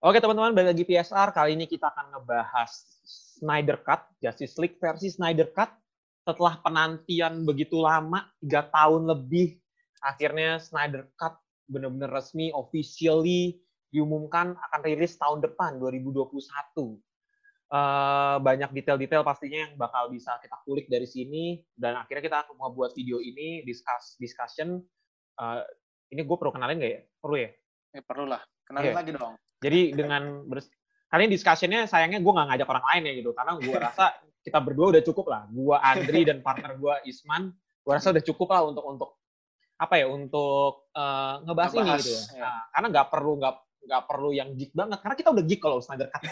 Oke teman-teman, balik lagi PSR. Kali ini kita akan ngebahas Snyder Cut, Justice League versi Snyder Cut. Setelah penantian begitu lama, tiga tahun lebih, akhirnya Snyder Cut benar-benar resmi, officially diumumkan akan rilis tahun depan, 2021. Uh, banyak detail-detail pastinya yang bakal bisa kita kulik dari sini dan akhirnya kita mau buat video ini discuss discussion uh, ini gue perlu kenalin nggak ya perlu ya ya perlu lah kenalin yeah. lagi dong jadi dengan kali ini discussionnya sayangnya gue nggak ngajak orang lain ya gitu karena gue rasa kita berdua udah cukup lah. Gue Andri dan partner gue Isman, gue rasa udah cukup lah untuk untuk apa ya untuk uh, ngebahas, ngebahas ini gitu. Ya. Nah, karena nggak perlu nggak nggak perlu yang geek banget karena kita udah geek kalau Snyder Cut.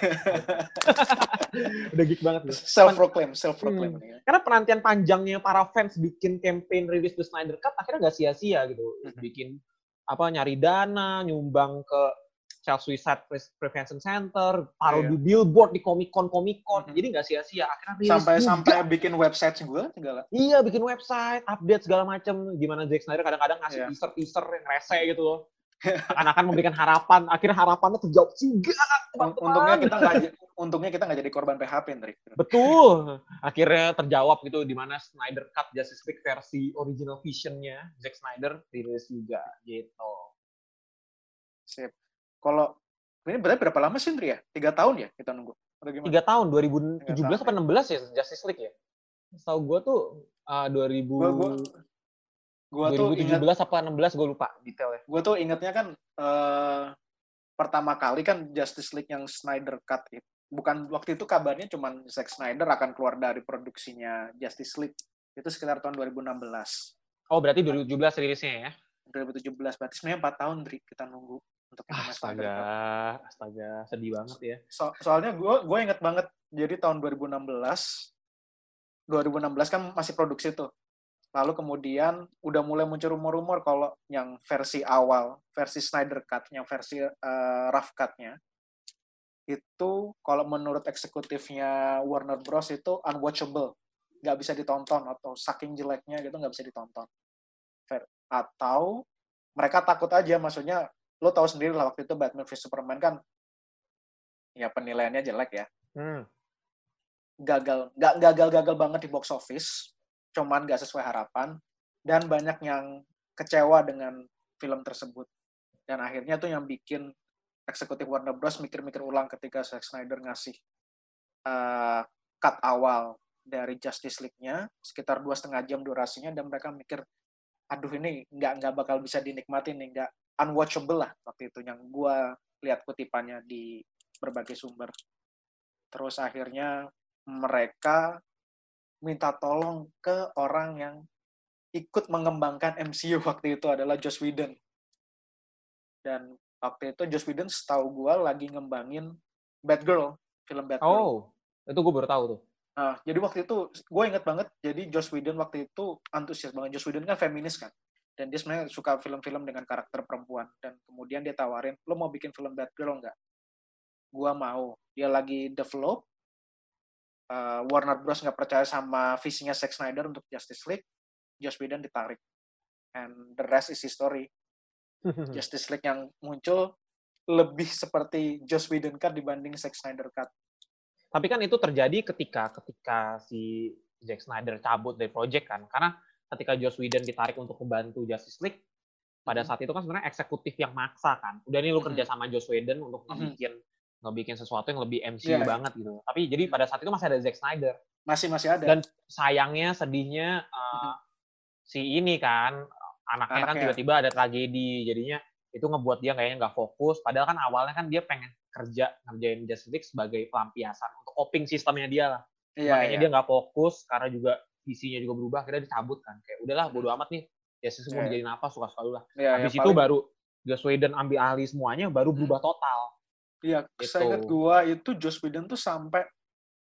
udah geek banget. Gitu. Self proclaim, self proclaim. Hmm. Karena penantian panjangnya para fans bikin campaign rilis The Snyder Cut akhirnya nggak sia-sia gitu. Hmm. Bikin apa nyari dana, nyumbang ke Child Suicide Prevention Center, taruh yeah. di billboard di Comic Con Comic Con, mm-hmm. jadi nggak sia-sia. Akhirnya sampai juga. sampai bikin website juga segala. Iya, bikin website, update segala macam. Gimana Zack Snyder kadang-kadang ngasih yeah. teaser teaser yang rese gitu loh. Akan-akan memberikan harapan, akhirnya harapannya terjawab juga. Untungnya kita nggak untungnya kita nggak jadi korban PHP, Hendrik. Betul. Akhirnya terjawab gitu di mana Snyder Cut Justice League versi original visionnya Zack Snyder rilis juga gitu. Sip. Kalau ini berarti berapa lama sih, Indri ya? Tiga tahun ya kita nunggu? Tiga tahun, 2017 atau 16 ya Justice League ya? Tahu gue tuh uh, 2000... Gua, gua, gua 2017 tuh inget, apa 16 gue lupa detail ya. Gue tuh ingetnya kan uh, pertama kali kan Justice League yang Snyder Cut itu. Bukan waktu itu kabarnya cuma Zack Snyder akan keluar dari produksinya Justice League. Itu sekitar tahun 2016. Oh, berarti 2017 rilisnya ya? 2017. Berarti sebenarnya 4 tahun, Dri, kita nunggu untuk ah, astaga, astaga, sedih banget ya. So, soalnya gue gue inget banget jadi tahun 2016 2016 kan masih produksi tuh. Lalu kemudian udah mulai muncul rumor-rumor kalau yang versi awal, versi Snyder Cut, yang versi uh, rough cut-nya, itu kalau menurut eksekutifnya Warner Bros. itu unwatchable. Nggak bisa ditonton, atau saking jeleknya gitu nggak bisa ditonton. Atau mereka takut aja, maksudnya lo tahu sendiri lah waktu itu Batman vs Superman kan ya penilaiannya jelek ya. Hmm. Gagal, nggak gagal-gagal banget di box office, cuman nggak sesuai harapan dan banyak yang kecewa dengan film tersebut. Dan akhirnya tuh yang bikin eksekutif Warner Bros mikir-mikir ulang ketika Zack Snyder ngasih uh, cut awal dari Justice League-nya sekitar dua setengah jam durasinya dan mereka mikir aduh ini nggak nggak bakal bisa dinikmati nih nggak unwatchable lah waktu itu yang gue lihat kutipannya di berbagai sumber. Terus akhirnya mereka minta tolong ke orang yang ikut mengembangkan MCU waktu itu adalah Joss Whedon. Dan waktu itu Joss Whedon setahu gue lagi ngembangin Batgirl, film Batgirl. Oh, itu gue baru tahu tuh. Nah, jadi waktu itu gue inget banget, jadi Joss Whedon waktu itu antusias banget. Joss Whedon kan feminis kan dan dia sebenarnya suka film-film dengan karakter perempuan. Dan kemudian dia tawarin lo mau bikin film Batgirl nggak? Gua mau. Dia lagi develop uh, Warner Bros nggak percaya sama visinya Zack Snyder untuk Justice League Joss Whedon ditarik. And the rest is history. Justice League yang muncul lebih seperti Joss Whedon cut dibanding Zack Snyder cut. Tapi kan itu terjadi ketika ketika si Zack Snyder cabut dari project kan. Karena ketika Joss Whedon ditarik untuk membantu Justice League, pada hmm. saat itu kan sebenarnya eksekutif yang maksa kan. Udah nih lu kerja hmm. sama Joss Whedon untuk hmm. ngebikin ngebikin sesuatu yang lebih MCU yeah. banget gitu. Tapi jadi pada saat itu masih ada Zack Snyder. Masih masih ada. Dan sayangnya, sedihnya uh, si ini kan anaknya, kan tiba-tiba ada tragedi, jadinya itu ngebuat dia kayaknya nggak fokus. Padahal kan awalnya kan dia pengen kerja ngerjain Justice League sebagai pelampiasan untuk coping sistemnya dia lah. Yeah, Makanya yeah. dia nggak fokus karena juga visinya juga berubah akhirnya dicabut kan kayak udahlah bodo amat nih ya sih semua yeah. dijadiin apa suka-suka lu lah yeah, habis yeah, itu paling... baru Joss Whedon ambil alih semuanya baru hmm. berubah total iya gitu. saya ingat gua itu Joss Whedon tuh sampai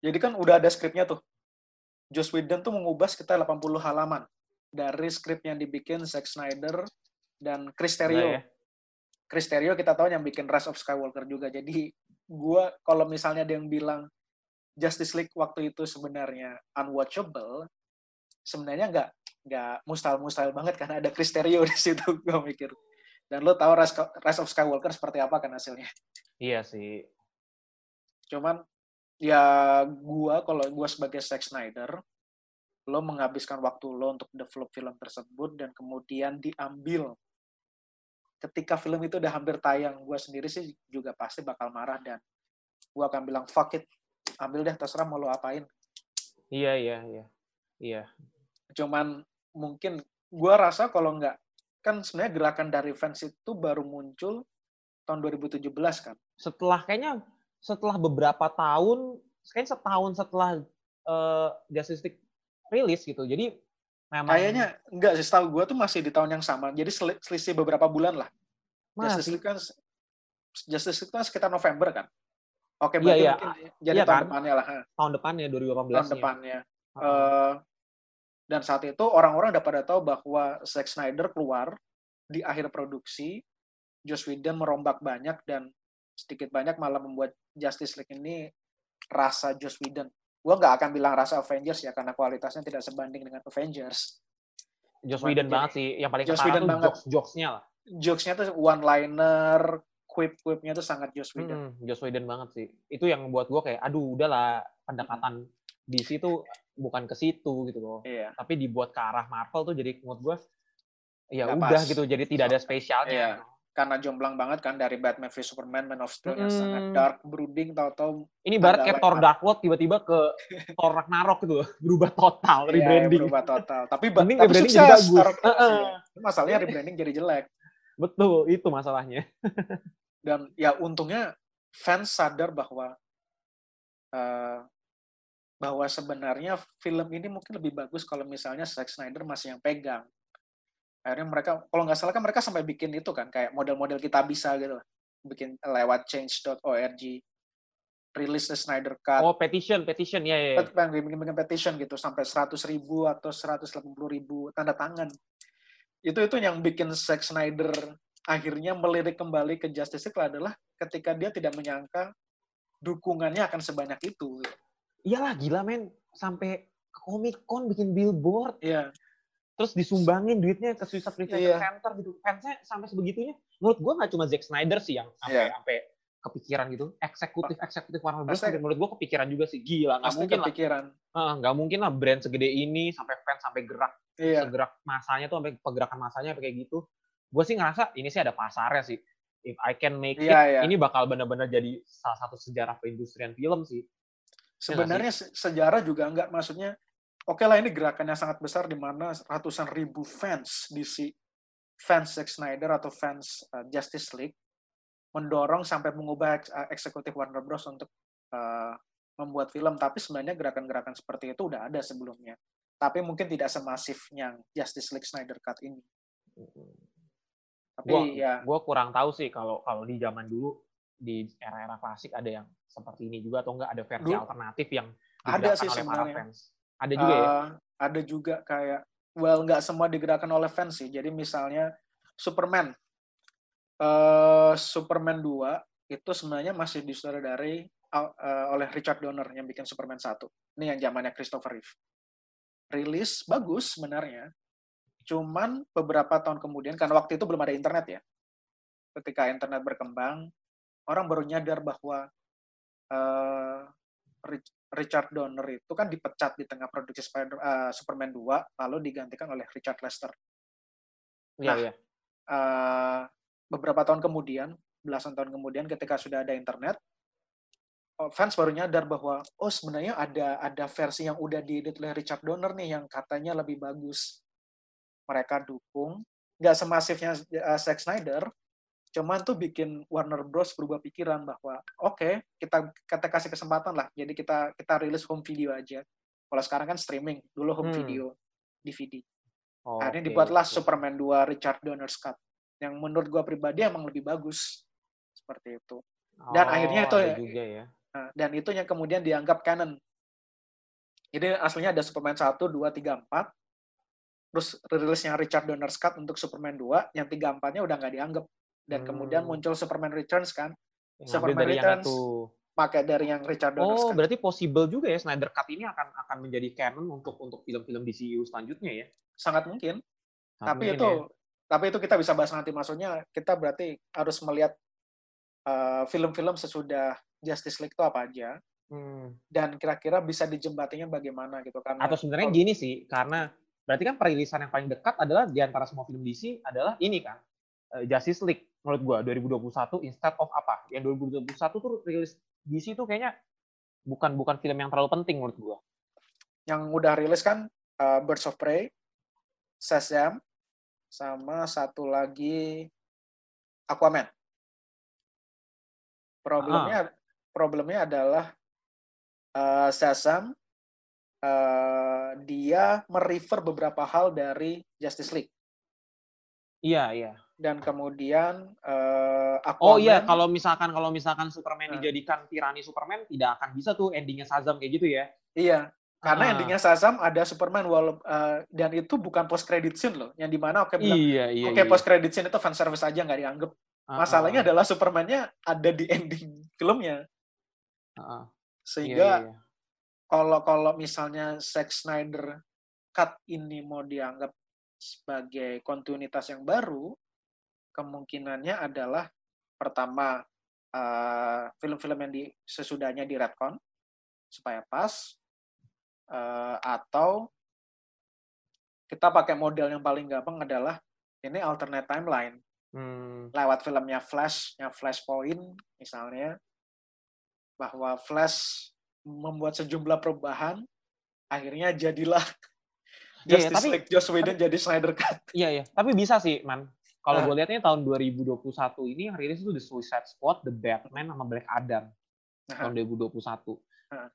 jadi kan udah ada skripnya tuh Joss Whedon tuh mengubah sekitar 80 halaman dari skrip yang dibikin Zack Snyder dan Chris Terrio. Nah, ya. Chris Terrio kita tahu yang bikin Rise of Skywalker juga. Jadi gua kalau misalnya ada yang bilang Justice League waktu itu sebenarnya unwatchable, sebenarnya nggak nggak mustahil mustahil banget karena ada Cristerio di situ gue mikir Dan lo tahu Rise of Skywalker seperti apa kan hasilnya? Iya sih. Cuman ya gua kalau gua sebagai Zack Snyder, lo menghabiskan waktu lo untuk develop film tersebut dan kemudian diambil ketika film itu udah hampir tayang, gue sendiri sih juga pasti bakal marah dan gue akan bilang fuck it, ambil deh terserah mau lo apain. Iya iya iya iya. Cuman mungkin gue rasa kalau nggak kan sebenarnya gerakan dari fans itu baru muncul tahun 2017 kan. Setelah kayaknya setelah beberapa tahun, kayaknya setahun setelah uh, Justice League rilis gitu. Jadi memang kayaknya enggak sih setahu gue tuh masih di tahun yang sama. Jadi selisih beberapa bulan lah. Mas. Justice League kan Justice League kan sekitar November kan. Oke, iya, berarti iya, mungkin jadi iya, tahun kan? depannya lah. Tahun depannya 2018. Tahun depannya. Uh, uh, dan saat itu orang-orang udah pada tahu bahwa Zack Snyder keluar di akhir produksi, Joss Whedon merombak banyak dan sedikit banyak malah membuat Justice League ini rasa Joss Whedon. Gue nggak akan bilang rasa Avengers ya karena kualitasnya tidak sebanding dengan Avengers. Joss Whedon banget sih, yang paling Joss Whedon banget. jokes jokesnya lah. Jokesnya tuh one liner, quip-quipnya tuh sangat Joss Whedon. Hmm, Joss Whedon banget sih. Itu yang buat gue kayak, aduh udahlah pendekatan hmm. di situ bukan ke situ gitu loh. Iya. Tapi dibuat ke arah Marvel tuh jadi menurut gue ya Gak udah pas. gitu jadi tidak ada spesialnya. Iya karena jomplang banget kan dari Batman vs Superman, Man of Steel hmm. yang sangat dark, brooding, tahu-tahu ini barat kayak Thor Dark World tiba-tiba ke Thor Ragnarok gitu, berubah total, iya, rebranding. berubah total. Tapi, tapi rebranding sukses, jadi bagus. Uh -uh. Masalahnya rebranding jadi jelek. Betul, itu masalahnya. Dan ya untungnya fans sadar bahwa uh, bahwa sebenarnya film ini mungkin lebih bagus kalau misalnya Zack Snyder masih yang pegang akhirnya mereka kalau nggak salah kan mereka sampai bikin itu kan kayak model-model kita bisa gitu bikin lewat change.org rilis the Snyder Cut. Oh, petition, petition, ya, ya. ya. Bikin, bikin petition gitu, sampai 100 ribu atau 180 ribu tanda tangan. Itu itu yang bikin Zack Snyder akhirnya melirik kembali ke Justice League adalah ketika dia tidak menyangka dukungannya akan sebanyak itu. Iyalah, gila men. Sampai ke Comic Con bikin billboard. Iya terus disumbangin duitnya ke Suicide Prevention yeah. Center gitu. Fansnya sampai sebegitunya. Menurut gue nggak cuma Zack Snyder sih yang sampai yeah. sampai kepikiran gitu. Eksekutif eksekutif Warner Bros. Menurut gue kepikiran juga sih gila. Nggak mungkin kepikiran. lah. Nggak uh, mungkin lah brand segede ini sampai fans sampai gerak. Yeah. Segerak masanya tuh sampai pergerakan masanya kayak gitu. Gue sih ngerasa ini sih ada pasarnya sih. If I can make yeah, it, yeah. ini bakal benar-benar jadi salah satu sejarah perindustrian film sih. Iya Sebenarnya sejarah juga enggak maksudnya oke okay lah ini gerakannya sangat besar di mana ratusan ribu fans DC fans Zack Snyder atau fans uh, Justice League mendorong sampai mengubah eks uh, eksekutif Warner Bros untuk uh, membuat film. Tapi sebenarnya gerakan-gerakan seperti itu udah ada sebelumnya. Tapi mungkin tidak semasif yang Justice League Snyder Cut ini. Tapi gua, ya. gue kurang tahu sih kalau kalau di zaman dulu di era-era klasik ada yang seperti ini juga atau enggak ada versi dulu, alternatif yang ada sih oleh sebenarnya. para fans ada juga uh, ya? Eh, ada juga kayak, well nggak semua digerakkan oleh fans sih. Jadi misalnya Superman. Uh, Superman 2 itu sebenarnya masih disutradari uh, oleh Richard Donner yang bikin Superman 1. Ini yang zamannya Christopher Reeve. Rilis bagus sebenarnya. Cuman beberapa tahun kemudian, karena waktu itu belum ada internet ya. Ketika internet berkembang, orang baru nyadar bahwa uh, Richard Donner itu kan dipecat di tengah produksi Spider, uh, Superman 2 lalu digantikan oleh Richard Lester. Iya, nah, iya. Uh, beberapa tahun kemudian, belasan tahun kemudian ketika sudah ada internet, oh, fans baru nyadar bahwa oh sebenarnya ada ada versi yang udah diedit oleh Richard Donner nih yang katanya lebih bagus. Mereka dukung, nggak semasifnya uh, Zack Snyder, cuman tuh bikin Warner Bros. berubah pikiran bahwa oke okay, kita kita kasih kesempatan lah. Jadi kita kita rilis home video aja. Kalau sekarang kan streaming dulu home hmm. video DVD oh, akhirnya okay. dibuatlah okay. Superman 2 Richard Donner's cut. Yang menurut gua pribadi emang lebih bagus. Seperti itu. Dan oh, akhirnya itu juga ya. Nah, dan itu yang kemudian dianggap canon. Jadi aslinya ada Superman 1, 2, 3, 4 terus rilisnya Richard Donner's cut untuk Superman 2 yang 3, 4 nya udah nggak dianggap dan hmm. kemudian muncul Superman Returns kan yang Superman dari Returns pakai dari yang Richard Donner oh berarti possible juga ya Snyder Cut ini akan akan menjadi canon untuk untuk film-film DCU selanjutnya ya sangat mungkin sangat tapi mungkin itu ya. tapi itu kita bisa bahas nanti. Maksudnya kita berarti harus melihat uh, film-film sesudah Justice League itu apa aja. Hmm. Dan kira-kira bisa dijembatinya bagaimana gitu kan? Atau sebenarnya oh, gini sih, karena berarti kan perilisan yang paling dekat adalah di antara semua film DC adalah ini kan, uh, Justice League menurut gua 2021 instead of apa? Yang 2021 tuh rilis DC tuh kayaknya bukan bukan film yang terlalu penting menurut gua. Yang udah rilis kan uh, Birds of Prey, Shazam, sama satu lagi Aquaman. Problemnya ah. problemnya adalah uh, Shazam uh, dia merefer beberapa hal dari Justice League. Iya, iya. Dan kemudian uh, Aquaman. Oh iya, kalau misalkan kalau misalkan Superman uh, dijadikan tirani Superman, tidak akan bisa tuh endingnya Shazam kayak gitu ya? Iya, karena uh. endingnya Shazam ada Superman walau uh, dan itu bukan post credit scene loh, yang di mana oke okay, bilang, iya, iya, oke okay, iya. post credit scene itu fan service aja nggak dianggap. Masalahnya uh, adalah Supermannya ada di ending filmnya. Uh, sehingga iya, iya. kalau kalau misalnya Zack Snyder cut ini mau dianggap sebagai kontinuitas yang baru, kemungkinannya adalah pertama uh, film-film yang di sesudahnya di retcon supaya pas uh, atau kita pakai model yang paling gampang adalah ini alternate timeline hmm. lewat filmnya Flash, yang Flashpoint misalnya bahwa Flash membuat sejumlah perubahan, akhirnya jadilah iya, iya, Justice yeah, tapi, League Joss Whedon tapi, jadi Snyder Cut. Iya, iya. Tapi bisa sih, Man. Kalau uh. gue lihatnya tahun 2021 ini yang rilis itu The Suicide Squad, The Batman, sama Black Adam. Uh. Tahun 2021. Uh.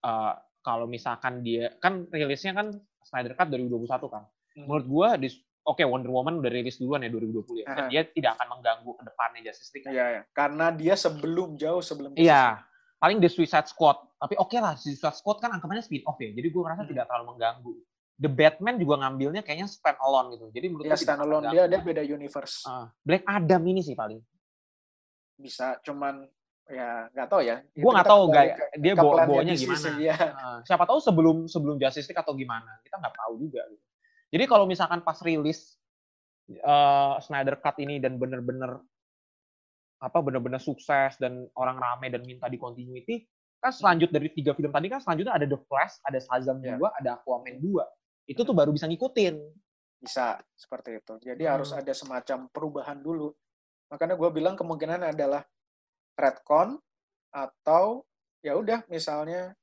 Uh, kalau misalkan dia, kan rilisnya kan Snyder Cut 2021 kan. Hmm. Menurut gue, di, oke okay, Wonder Woman udah rilis duluan ya 2020 ya. Dan dia tidak akan mengganggu ke depannya Justice League. Kan? Iya, iya. Karena dia sebelum, jauh sebelum Iya paling The Suicide Squad. Tapi oke okay lah, The Suicide Squad kan anggapannya spin off ya. Jadi gue merasa hmm. tidak terlalu mengganggu. The Batman juga ngambilnya kayaknya stand alone gitu. Jadi menurut ya, stand alone dia dia beda universe. Uh, Black Adam ini sih paling. Bisa, cuman ya nggak tahu ya. Gue nggak tahu gak, dia bawa bawanya gimana. ya. uh, siapa tahu sebelum sebelum Justice League atau gimana. Kita nggak tahu juga. Gitu. Jadi kalau misalkan pas rilis uh, Snyder Cut ini dan bener-bener apa benar-benar sukses dan orang rame dan minta di continuity kan selanjut dari tiga film tadi kan selanjutnya ada The Flash, ada Shazam yeah. 2, ada Aquaman 2. Itu tuh baru bisa ngikutin. Bisa seperti itu. Jadi hmm. harus ada semacam perubahan dulu. Makanya gue bilang kemungkinan adalah retcon atau ya udah misalnya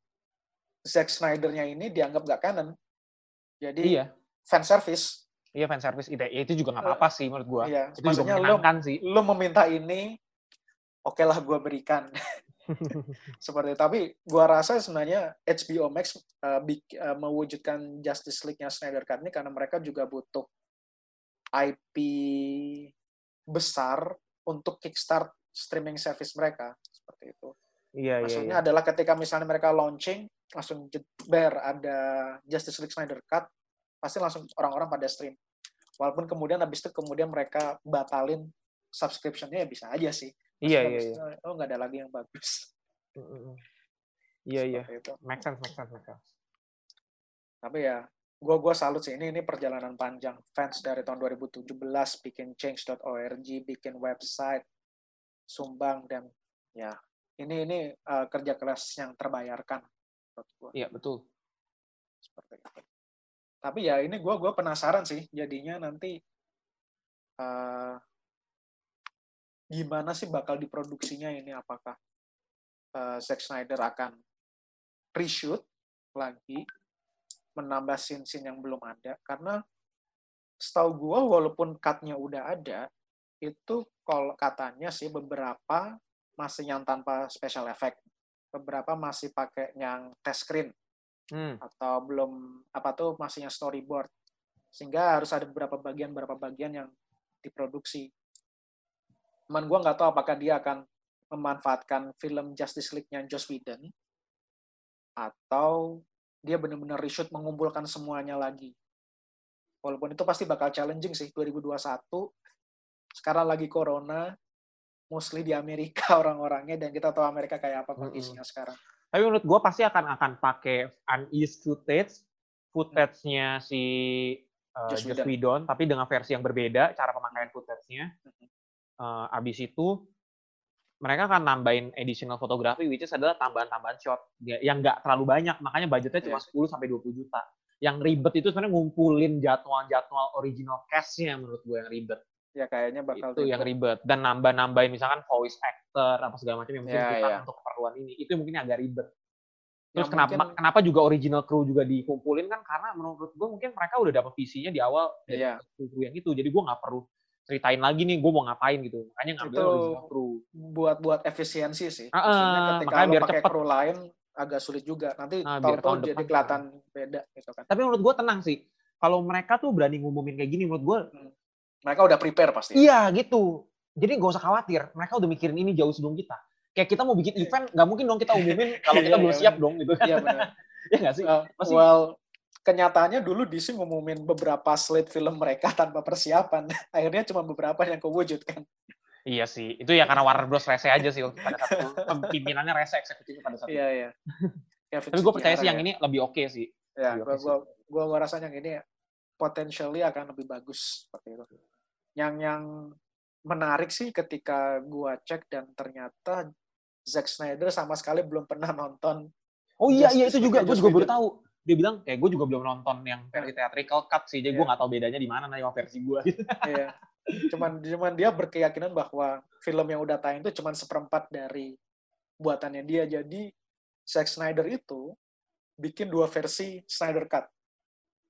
Zack Snyder-nya ini dianggap gak canon. Jadi iya. fan service. Iya fan service itu, ya, itu juga nggak apa-apa sih menurut gue. Iya. Itu Maksudnya lo, sih. lo meminta ini oke okay lah gue berikan seperti tapi gue rasa sebenarnya HBO Max uh, uh, mewujudkan Justice League-nya Snyder Cut ini karena mereka juga butuh IP besar untuk kickstart streaming service mereka seperti itu. Iya, iya Maksudnya iya, iya. adalah ketika misalnya mereka launching langsung jeber ada Justice League Snyder Cut pasti langsung orang-orang pada stream. Walaupun kemudian habis itu kemudian mereka batalin subscription-nya ya bisa aja sih. Iya, iya, iya. Oh, nggak ada lagi yang bagus. Iya, iya. Make sense, make sense, make sense. Tapi ya, gua gua salut sih. Ini ini perjalanan panjang. Fans dari tahun 2017 bikin change.org, bikin website, sumbang dan ya ini ini uh, kerja keras yang terbayarkan Iya betul. Seperti itu. Tapi ya ini gue gua penasaran sih jadinya nanti uh, gimana sih bakal diproduksinya ini? Apakah uh, Zack Snyder akan reshoot lagi menambah scene-scene yang belum ada? Karena setahu gue walaupun cutnya udah ada itu kalau katanya sih beberapa masih yang tanpa special effect. Beberapa masih pakai yang test screen. Hmm. atau belum apa tuh masih yang storyboard. Sehingga harus ada beberapa bagian beberapa bagian yang diproduksi Cuman gue nggak tahu apakah dia akan memanfaatkan film Justice League-nya Joss Whedon atau dia benar-benar reshoot mengumpulkan semuanya lagi. Walaupun itu pasti bakal challenging sih 2021. Sekarang lagi corona, mostly di Amerika orang-orangnya dan kita tahu Amerika kayak apa kondisinya mm -hmm. sekarang. Tapi menurut gue pasti akan akan pakai unused footage, footage-nya si uh, Joss Whedon. Whedon, tapi dengan versi yang berbeda cara pemakaian footage-nya. Mhm. Uh, abis itu mereka akan nambahin additional fotografi which is adalah tambahan-tambahan shot Ya- yang nggak terlalu banyak makanya budgetnya cuma Iya. 10 sampai 20 juta yang ribet itu sebenarnya ngumpulin jadwal-jadwal original cast-nya menurut gue yang ribet Ya kayaknya bakal itu yang gitu. ribet dan nambah-nambahin misalkan voice actor apa segala macam yang mungkin Ya, kita ya. untuk keperluan ini itu mungkin agak ribet Yang terus kenapa mungkin- kenapa juga original crew juga dikumpulin kan karena menurut gue mungkin mereka udah dapet visinya di awal dari Iya. kru yang itu jadi gue nggak perlu ceritain lagi nih gue mau ngapain gitu. Makanya ngambil Itu original crew. buat buat efisiensi sih. Ah, Maksudnya ketika makanya biar pakai cepet. kru lain agak sulit juga. Nanti Ah, biar tahu-tahu tahun jadi depan. kelihatan beda gitu kan. tapi menurut gue tenang sih. Kalau mereka tuh berani ngumumin kayak gini menurut gue Mereka udah prepare pasti. iya gitu. Jadi nggak usah khawatir. Mereka udah mikirin ini jauh sebelum kita. Kayak kita mau bikin event nggak mungkin dong kita umumin kalau kita Iya, belum iya, siap dong gitu. Kan Iya benar. ya nggak sih? Uh, well, kenyataannya dulu DC ngumumin beberapa slate film mereka tanpa persiapan. Akhirnya cuma beberapa yang kewujud kan. Iya sih, itu ya karena Warner Bros rese aja sih pada saat itu. Pimpinannya rese eksekutifnya pada saat itu. Iya iya. Tapi gue percaya sih Sugihara yang ya. ini lebih oke sih. Ya, oke sih. gua, gua, gua rasa yang ini potentially akan lebih bagus seperti itu. Yang yang menarik sih ketika gua cek dan ternyata Zack Snyder sama sekali belum pernah nonton. Oh iya, iya Justice itu juga, gue juga baru tahu. Dia bilang, kayak gue juga belum nonton yang versi theatrical cut sih, jadi gue Iya. nggak tahu bedanya di mana nih versi gue. Iya. Cuman cuman dia berkeyakinan bahwa film yang udah tayang itu cuman seperempat dari buatannya dia. Jadi Zack Snyder itu bikin dua versi Snyder Cut.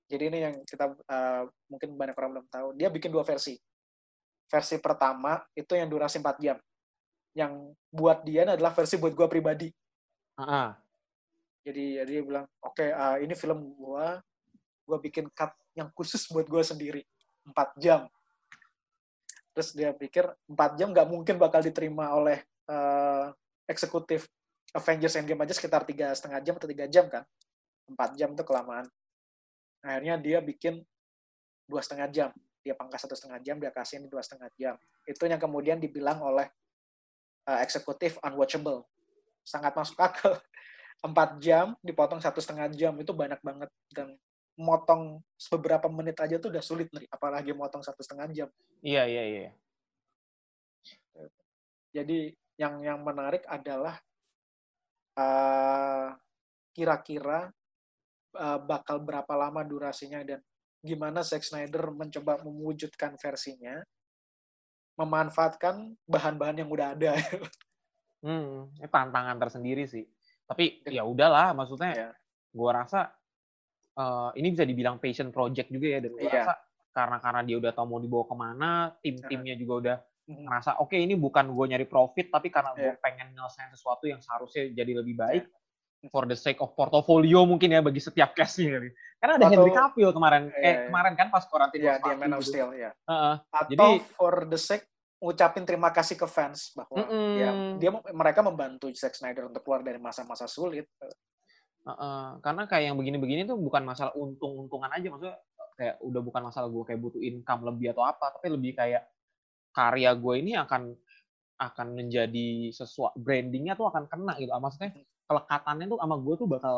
Jadi ini yang kita uh, mungkin banyak orang belum tahu. Dia bikin dua versi. Versi pertama itu yang durasi 4 jam. Yang buat dia adalah versi buat gua pribadi. Heeh. Jadi dia bilang, oke uh, ini film gua, gua bikin cut yang khusus buat gua sendiri, 4 jam. Terus dia pikir 4 jam nggak mungkin bakal diterima oleh uh, eksekutif Avengers Endgame aja sekitar tiga setengah jam atau tiga jam kan, 4 jam itu kelamaan. Akhirnya dia bikin dua setengah jam, dia pangkas satu setengah jam, dia kasihin dua setengah jam. Itu yang kemudian dibilang oleh uh, eksekutif unwatchable, sangat masuk akal. 4 jam dipotong satu setengah jam itu banyak banget dan motong beberapa menit aja tuh udah sulit nih apalagi motong satu setengah jam Iya, iya, iya. jadi yang yang menarik adalah uh, kira-kira uh, bakal berapa lama durasinya dan gimana Zack Snyder mencoba mewujudkan versinya memanfaatkan bahan-bahan yang udah ada Hmm, ini tantangan tersendiri sih. Tapi ya udahlah, maksudnya ya. gua rasa eh, ini bisa dibilang passion project juga ya, dan gua Iya. rasa karena karena dia udah tahu mau dibawa ke mana, tim-timnya juga udah ngerasa oke ini bukan gue nyari profit tapi karena gue Iya. pengen nyelesain sesuatu yang seharusnya jadi lebih baik for the sake of portfolio mungkin ya bagi setiap case-nya kali. Karena ada Atau- Henry Cavill kemarin, Iya, eh iya. kemarin kan pas Quarantine ya Plus dia Man of gitu. Steel ya Heeh. atau Jadi- for the sake ngucapin terima kasih ke fans bahwa Mm-mm. ya dia mereka membantu Zack Snyder untuk keluar dari masa-masa sulit Heeh, karena kayak yang begini-begini tuh bukan masalah untung-untungan aja maksudnya kayak udah bukan masalah gue kayak butuh income lebih atau apa tapi lebih kayak karya gue ini akan akan menjadi sesuatu brandingnya tuh akan kena gitu maksudnya kelekatannya tuh sama gue tuh bakal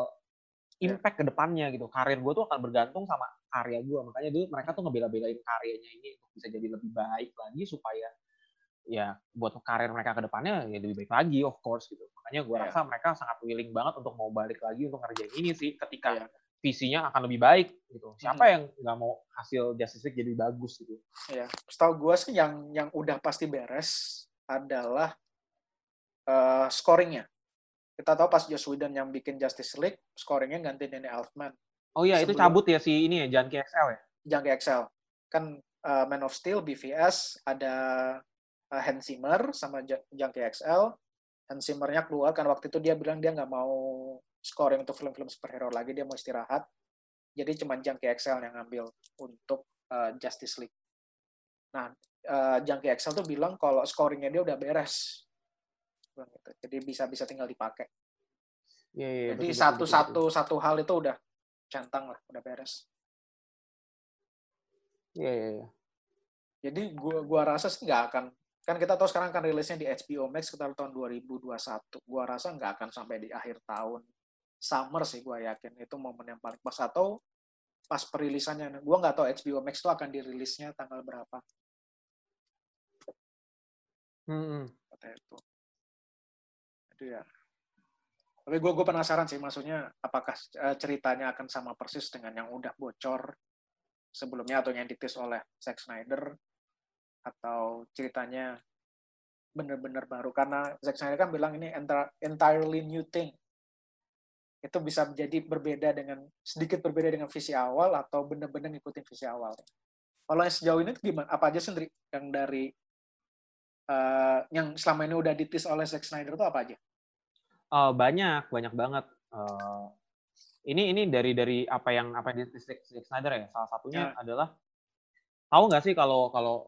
Ya. impact ke depannya gitu karir gue tuh akan bergantung sama karya gue makanya dulu mereka tuh ngebela-belain karyanya ini untuk bisa jadi lebih baik lagi supaya ya buat karir mereka ke depannya ya lebih baik lagi of course gitu. Makanya gue Iya. rasa mereka sangat willing banget untuk mau balik lagi untuk ngerjain ini sih ketika Iya. visinya akan lebih baik gitu. Siapa Hmm. yang nggak mau hasil Justice League jadi bagus gitu? Ya setahu gue sih yang yang udah pasti beres adalah eh, scoringnya. Kita tahu pas Joss Whedon yang bikin Justice League scoringnya ganti Danny Elfman oh iya itu Sebelum- cabut ya si ini ya Junkie XL ya? Junkie XL kan eh, Man of Steel BVS ada Hans Zimmer sama Ju- Junkie XL Hans Zimmernya keluar kan waktu itu dia bilang dia nggak mau scoring untuk film-film superhero lagi dia mau istirahat. Jadi cuma Junkie XL yang ngambil untuk eh, Justice League. Nah eh, Junkie XL tuh bilang kalau scoringnya dia udah beres. Gitu. jadi bisa bisa tinggal dipakai. Iya, iya, jadi betul, satu hal itu udah centang lah udah beres. Iya iya iya. Jadi gua gua rasa sih nggak akan kan kita tahu sekarang kan rilisnya di HBO Max sekitar tahun 2021. Gua rasa nggak akan sampai di akhir tahun. Summer sih gua yakin itu momen yang paling pas atau pas perilisannya. Gue nggak tahu HBO Max itu akan dirilisnya tanggal berapa. Hmm. Kata itu. Itu ya. Tapi gue gue penasaran sih, maksudnya apakah eh, ceritanya akan sama persis dengan yang udah bocor sebelumnya atau yang ditis oleh Zack Snyder atau ceritanya bener-bener baru karena Zack Snyder kan bilang ini entirely new thing itu bisa menjadi berbeda dengan sedikit berbeda dengan visi awal atau benar-benar ngikutin visi awal. Kalau yang sejauh ini gimana? Apa aja sendiri yang dari uh, yang selama ini udah ditis oleh Zack Snyder itu apa aja? Uh, banyak, banyak banget. Uh, ini ini dari dari apa yang apa yang ditis Zack Snyder ya. Salah satunya ya. adalah tahu nggak sih kalau kalau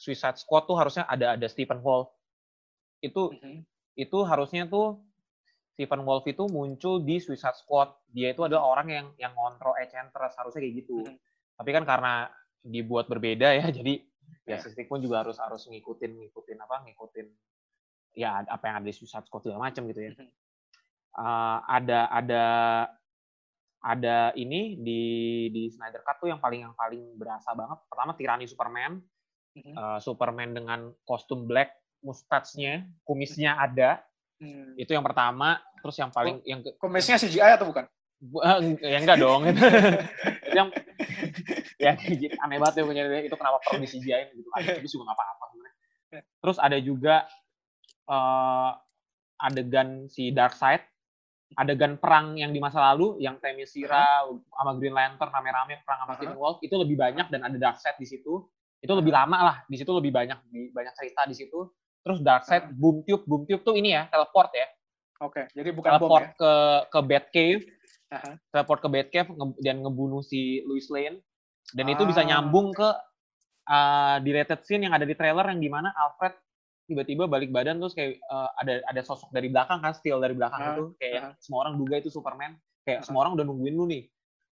Suicide Squad tuh harusnya ada ada Stephen Wolf itu mm -hmm. itu harusnya tuh Stephen Wolf itu muncul di Suicide Squad. Dia itu adalah orang yang yang ngontrol Enchantress harusnya kayak gitu. Hmm. Tapi kan karena dibuat berbeda ya, jadi ya yeah. pun juga harus harus ngikutin ngikutin apa ngikutin ya apa yang ada di Suicide Squad segala macam gitu ya. Hmm. Uh, ada ada ada ini di di Snyder Cut tuh yang paling yang paling berasa banget. Pertama Tirani Superman, hmm. uh, Superman dengan kostum black, mustache-nya, kumisnya ada. Hmm. Itu yang pertama. Terus yang paling yang komesnya CGI atau bukan? ya enggak dong. yang ya aneh banget ya punya itu kenapa perlu di CGI gitu. Tapi juga nggak apa-apa sebenarnya. Terus ada juga uh, adegan si Darkseid, adegan perang yang di masa lalu yang Themyscira sama Green Lantern rame-rame perang sama Stephen Wolf itu lebih banyak dan ada Darkseid di situ. Itu lebih lama lah, di situ lebih banyak banyak cerita di situ. Terus Darkseid, Boom Tube, Boom Tube tuh ini ya, teleport ya. Oke, okay, jadi bukan teleport bom ya? ke ke Batcave, uh-huh. teleport ke Batcave nge, dan ngebunuh si Louis Lane, dan ah. itu bisa ah. nyambung ke uh, deleted scene yang ada di trailer yang di mana Alfred tiba-tiba balik badan terus kayak uh, ada ada sosok dari belakang kan, still dari belakang uh, itu kayak uh. semua orang duga itu Superman, kayak uh. semua orang udah nungguin lu nih.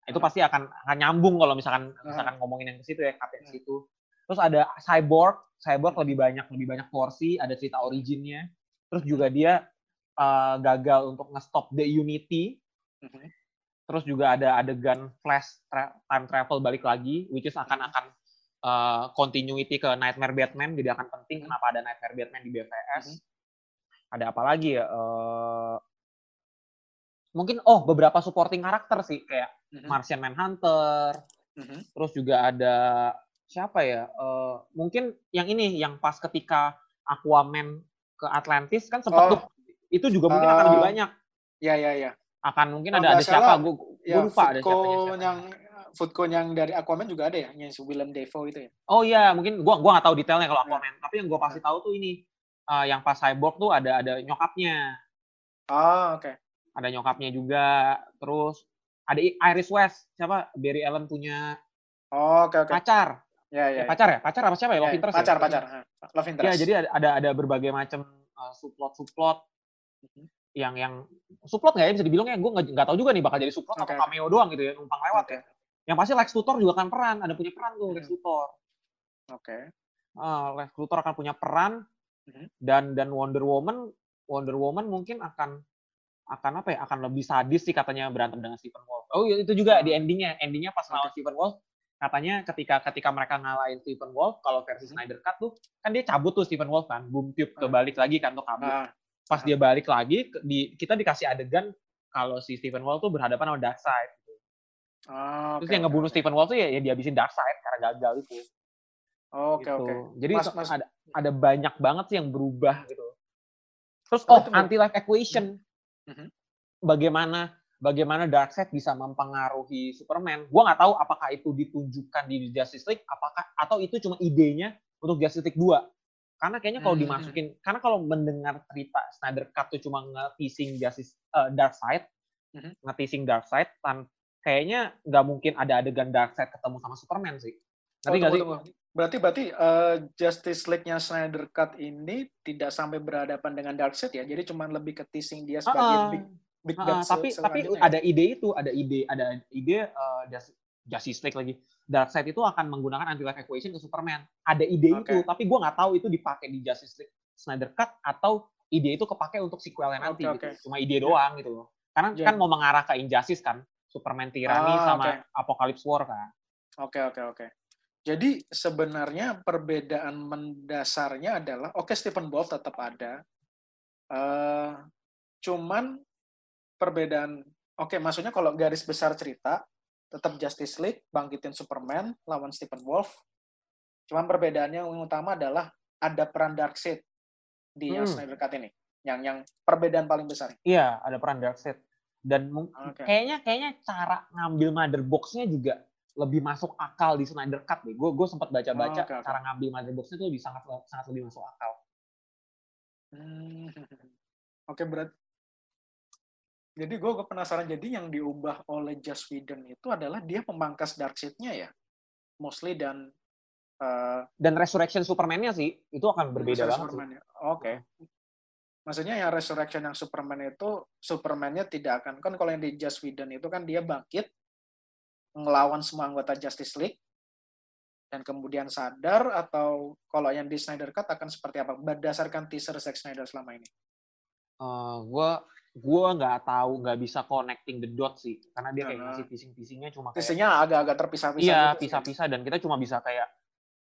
Itu pasti akan akan nyambung kalau misalkan misalkan ngomongin yang ke situ ya, kata ke situ. Terus ada Cyborg, Cyborg lebih banyak lebih banyak porsi, ada cerita originnya. Terus juga dia uh, gagal untuk nge-stop the Unity. Mm-hmm. Terus juga ada adegan flash tra time travel balik lagi, which is akan akan uh, continuity ke Nightmare Batman, jadi akan penting mm-hmm. kenapa ada Nightmare Batman di BVS. Mm-hmm. Ada apa lagi ya? Uh, mungkin oh beberapa supporting karakter sih kayak mm-hmm. Martian Manhunter. Mm-hmm. Terus juga ada siapa ya? Uh, mungkin yang ini yang pas ketika Aquaman ke Atlantis kan sempat oh. tuh itu juga mungkin uh, akan lebih banyak. Ya ya ya. Akan mungkin oh, ada ada siapa? Gue ya, lupa ada siapa. yang food yang dari Aquaman juga ada ya, yang Willem Dafoe itu ya. Oh iya, mungkin gua gua nggak tahu detailnya kalau Aquaman, ya. tapi yang gua pasti tahu tuh ini uh, yang pas Cyborg tuh ada ada nyokapnya. Oh, oke. Okay. Ada nyokapnya juga, terus ada Iris West, siapa? Barry Allen punya Oh, oke okay, oke. Okay. Pacar. Ya, ya. Eh, pacar ya? Pacar apa siapa ya? Love ya, interest. Pacar, ya? pacar. Love interest. Ya, jadi ada ada berbagai macam uh, subplot-subplot Mhm. yang yang suplot nggak ya bisa dibilang ya gue nggak tahu juga nih bakal jadi suplot okay. atau cameo doang gitu ya numpang lewat okay. ya yang pasti Lex Luthor juga akan peran ada punya peran tuh Lex hmm. Luthor oke okay. uh, Lex Luthor akan punya peran hmm. dan dan Wonder Woman Wonder Woman mungkin akan akan apa ya akan lebih sadis sih katanya berantem dengan Stephen Wolf oh iya, itu juga di endingnya endingnya pas lawan Stephen Wolf katanya ketika ketika mereka ngalahin Stephen Wolf kalau versi hmm. Snyder Cut tuh kan dia cabut tuh Stephen Wolf kan boom tube kebalik lagi kan tuh kabur uh pas dia balik lagi di kita dikasih adegan kalau si Stephen Wall tuh berhadapan sama Darkseid gitu. Oh, Terus okay, yang ngebunuh okay. Stephen Wall tuh ya, ya dihabisin Darkseid karena gagal itu. Oke gitu. oke. Okay. Jadi mas, mas. ada ada banyak banget sih yang berubah gitu. Terus oh, anti life equation. Mm-hmm. Bagaimana bagaimana Darkseid bisa mempengaruhi Superman? Gua nggak tahu apakah itu ditunjukkan di Justice League apakah atau itu cuma idenya untuk Justice League 2. Karena kayaknya kalau hmm. dimasukin, karena kalau mendengar cerita Snyder Cut tuh cuma nge-teasing Justice uh, Darkseid, hmm. nge-teasing Darkseid, tan kayaknya nggak mungkin ada adegan Darkseid ketemu sama Superman sih. Nanti oh, sih? Berarti berarti uh, Justice League-nya Snyder Cut ini tidak sampai berhadapan dengan Darkseid ya, jadi cuma lebih ke teasing dia sebagai uh, big big uh, tapi tapi ya? ada ide itu, ada ide ada ide uh, Justice League lagi Darkseid itu akan menggunakan anti-life equation ke Superman. Ada ide okay. itu, tapi gue nggak tahu itu dipakai di Justice League Snyder Cut atau ide itu kepake untuk sequelnya nanti. Okay, gitu. Cuma ide doang gitu loh. Karena yeah. kan mau mengarah ke Injustice kan. Superman Tyranny Ah, sama oke. Apocalypse War kan. Oke, oke, oke. Jadi sebenarnya perbedaan mendasarnya adalah, oke Stephen Wolf tetap ada, eh cuman perbedaan, oke maksudnya kalau garis besar cerita, tetap Justice League, bangkitin Superman, lawan Stephen Wolf, cuman perbedaannya yang utama adalah ada peran Darkseid di yang Hmm. Snyder Cut ini, yang yang perbedaan paling besar. Iya, ada peran Darkseid. Dan mung- Oke. kayaknya kayaknya cara ngambil mother box-nya juga lebih masuk akal di Snyder Cut deh. Gue gue sempat baca-baca Oh, oke, oke. cara ngambil mother box-nya itu lebih sangat sangat lebih masuk akal. Hmm. Oke, berat. Jadi gue penasaran, jadi yang diubah oleh Joss Whedon itu adalah dia memangkas Darkseid-nya ya? Mostly dan eh, Dan Resurrection Superman-nya sih itu akan berbeda banget. Oke. Maksudnya yang Resurrection yang Superman itu Superman-nya tidak akan kan kalau yang di Joss Whedon itu kan dia bangkit ngelawan semua anggota Justice League dan kemudian sadar atau kalau yang di Snyder Cut akan seperti apa berdasarkan teaser Zack Snyder selama ini. gue gue nggak tahu nggak bisa connecting the dots sih karena dia kayak ngasih teasing-teasingnya cuma kayak agak-agak terpisah-pisah iya gitu. pisah-pisah dan kita cuma bisa kayak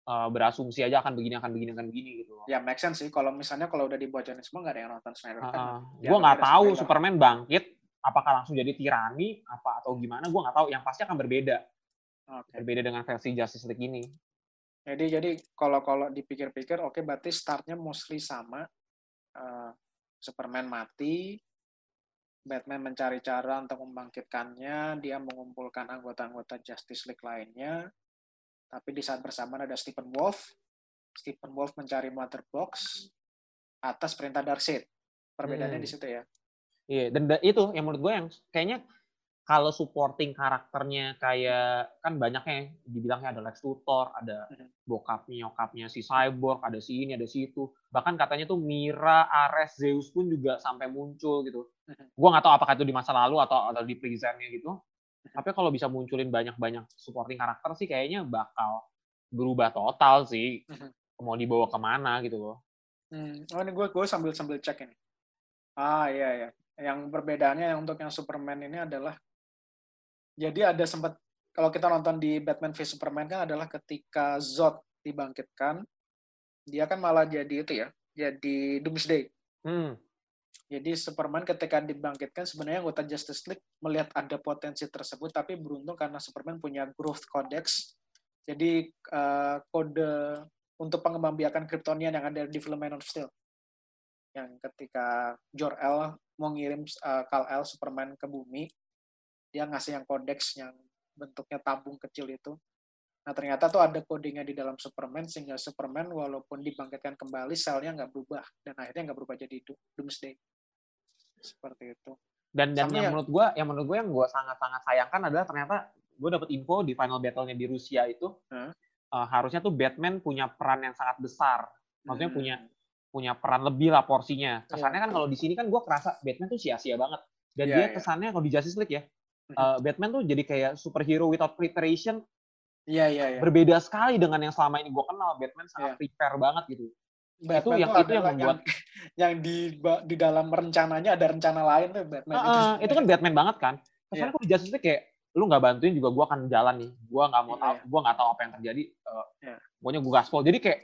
eh, berasumsi aja akan begini akan begini akan begini gitu loh. Ya make sense sih kalau misalnya kalau udah dibocorin semua nggak ada yang nonton Snyder Cut. Ya, gue nggak tahu spoiler. Superman bangkit apakah langsung jadi tirani apa atau gimana gue nggak tahu yang pasti akan berbeda Oke. berbeda dengan versi Justice League ini Jadi jadi kalau kalau dipikir-pikir oke berarti startnya mostly sama Eh, Superman mati, Batman mencari cara untuk membangkitkannya, dia mengumpulkan anggota-anggota Justice League lainnya. Tapi di saat bersamaan ada Stephen Wolf. Stephen Wolf mencari Mother Box atas perintah Darkseid. Perbedaannya Hmm. di situ ya. Iya, dan da- itu yang menurut gue yang kayaknya kalau supporting karakternya kayak kan banyaknya dibilangnya ada Lex Luthor, ada Mhm. bokapnya, nyokapnya si Cyborg, ada si ini, ada si itu. Bahkan katanya tuh Mira, Ares, Zeus pun juga sampai muncul gitu. Mhm. Gue nggak tahu apakah itu di masa lalu atau atau di presentnya gitu. Tapi kalau bisa munculin banyak-banyak supporting karakter sih kayaknya bakal berubah total sih. Mhm. Mau dibawa ke mana gitu loh. Hmm. Oh ini gue gue sambil sambil cek ini. Ah iya ya. Yang perbedaannya yang untuk yang Superman ini adalah jadi ada sempat kalau kita nonton di Batman v Superman kan adalah ketika Zod dibangkitkan, dia kan malah jadi itu ya, jadi Doomsday. Hmm. Jadi Superman ketika dibangkitkan sebenarnya anggota Justice League melihat ada potensi tersebut, tapi beruntung karena Superman punya Growth Codex, jadi eh, kode untuk pengembangbiakan Kryptonian yang ada di film Man of Steel. Yang ketika Jor-El mau ngirim eh, Kal-El Superman ke bumi, dia ngasih yang Codex yang bentuknya tabung kecil itu. Nah ternyata tuh ada kodenya di dalam Superman sehingga Superman walaupun dibangkitkan kembali selnya nggak berubah dan akhirnya nggak berubah jadi Do- Doomsday. Seperti itu. Dan dan Sama yang yang- menurut gue, yang menurut gue yang gue sangat-sangat sayangkan adalah ternyata gue dapet info di final battle-nya di Rusia itu Hah? eh, harusnya tuh Batman punya peran yang sangat besar. Maksudnya Hmm. punya punya peran lebih lah porsinya. Iya. Kesannya kan kalau di sini kan gue kerasa Batman tuh sia-sia banget. Dan Iya, dia iya. kesannya kalau di Justice League ya, Eh, Batman tuh jadi kayak superhero without preparation. Iya iya iya. Berbeda sekali dengan yang selama ini gue kenal. Batman sangat Iya. prepare banget gitu. Batman yang- tuh itu yang membuat- yang di ba- di dalam rencananya ada rencana lain tuh Batman itu. Heeh, itu kan Batman banget kan. Kesannya Iya. kalau di Justice League kayak lu nggak bantuin juga gue akan jalan nih. Gue nggak mau Iya, tahu, iya. gue nggak tahu apa yang terjadi. eh, Iya. Pokoknya gue gaspol. Jadi kayak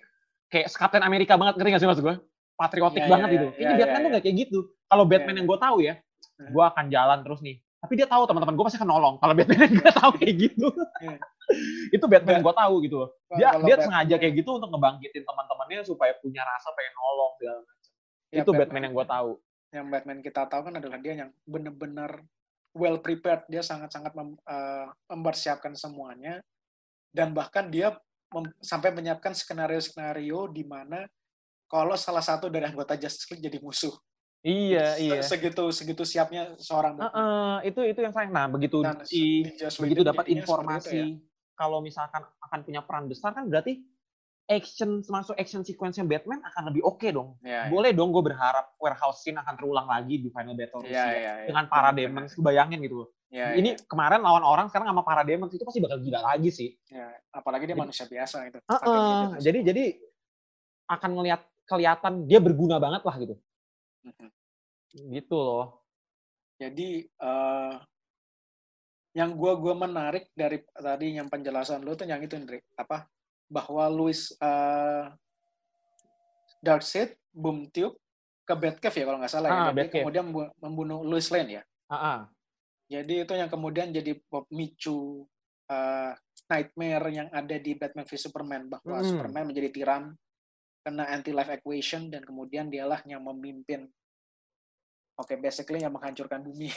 kayak Captain Amerika banget ngerti gak sih maksud gue? Patriotik Iya, banget iya, gitu. iya, Ini iya, Batman iya, tuh nggak kayak gitu. Kalau Batman Iya, yang gue tahu ya, gue akan jalan terus nih. Tapi dia tahu teman-teman gue pasti akan nolong. Kalau Batman yang gue tahu kayak gitu, Iya. itu Batman yang gue tahu gitu. Dia Kalau dia Batman- sengaja kayak gitu untuk ngebangkitin teman-temannya supaya punya rasa pengen nolong segala macam. Ya, itu Batman yang gue tahu. Yang Batman kita tahu kan adalah dia yang benar-benar well prepared. Dia sangat-sangat mem- eh, mempersiapkan semuanya dan bahkan dia mem- sampai menyiapkan skenario-skenario di mana kalau salah satu dari anggota Justice League jadi musuh. Iya, Se- iya. Segitu segitu siapnya seorang Batman. Heeh, itu itu yang sayang. Nah, begitu si di begitu dapat seperti informasi itu ya. kalau misalkan akan punya peran besar kan berarti action termasuk action sequence-nya Batman akan lebih oke dong. Ya, ya. Boleh dong gue berharap warehouse scene akan terulang lagi di final battle Iya, Rusia iya, iya. dengan para demons. Bayangin gitu. Ya, Ini kemarin lawan orang sekarang sama para demons itu pasti bakal gila lagi sih. ya. apalagi dia Jadi- manusia biasa gitu. Heeh, Makin gitu jadi jadi akan ngelihat kelihatan dia berguna banget lah gitu. Mhm. Gitu loh. Jadi eh, yang gua gua menarik dari tadi yang penjelasan lu tuh yang itu Indri apa bahwa Louis uh, Darkseid Boom Tube ke Batcave ya kalau nggak salah ya. Ah, Jadi Batcave. kemudian membu- membunuh Louis Lane ya. Ah, ah. Jadi itu yang kemudian jadi pemicu uh, nightmare yang ada di Batman v Superman bahwa Hmm. Superman menjadi tiran kena anti life equation dan kemudian dialah yang memimpin Oke, basically yang menghancurkan bumi.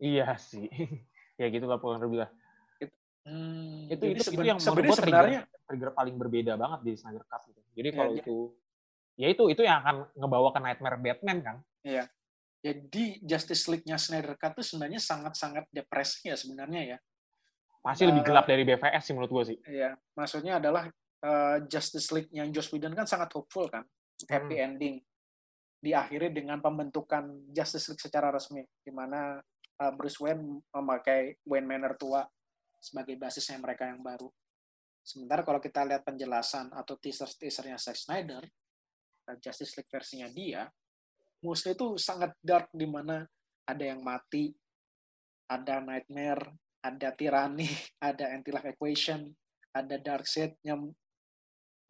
Iya sih. ya gitu lah kurang lebih lah. Hmm, Itu itu, itu seben- yang menurut sebenarnya trigger, trigger paling berbeda banget di Snyder Cut gitu. Jadi Ya, kalau ya. itu ya itu itu yang akan ngebawa ke Nightmare Batman kan. jadi Justice League-nya Snyder Cut itu sebenarnya sangat-sangat depresi ya sebenarnya ya. Pasti lebih Eh, gelap dari BVS sih menurut gua sih. Iya, maksudnya adalah eh, Justice League yang Joss Whedon kan sangat hopeful kan, happy Hmm. ending. Diakhiri dengan pembentukan Justice League secara resmi, di mana eh, Bruce Wayne memakai Wayne Manor tua sebagai basisnya mereka yang baru. Sementara kalau kita lihat penjelasan atau teaser-teasernya Zack Snyder, eh, Justice League versinya dia, mostly itu sangat dark di mana ada yang mati, ada nightmare, ada tirani, ada anti-life equation, ada Darkseid yang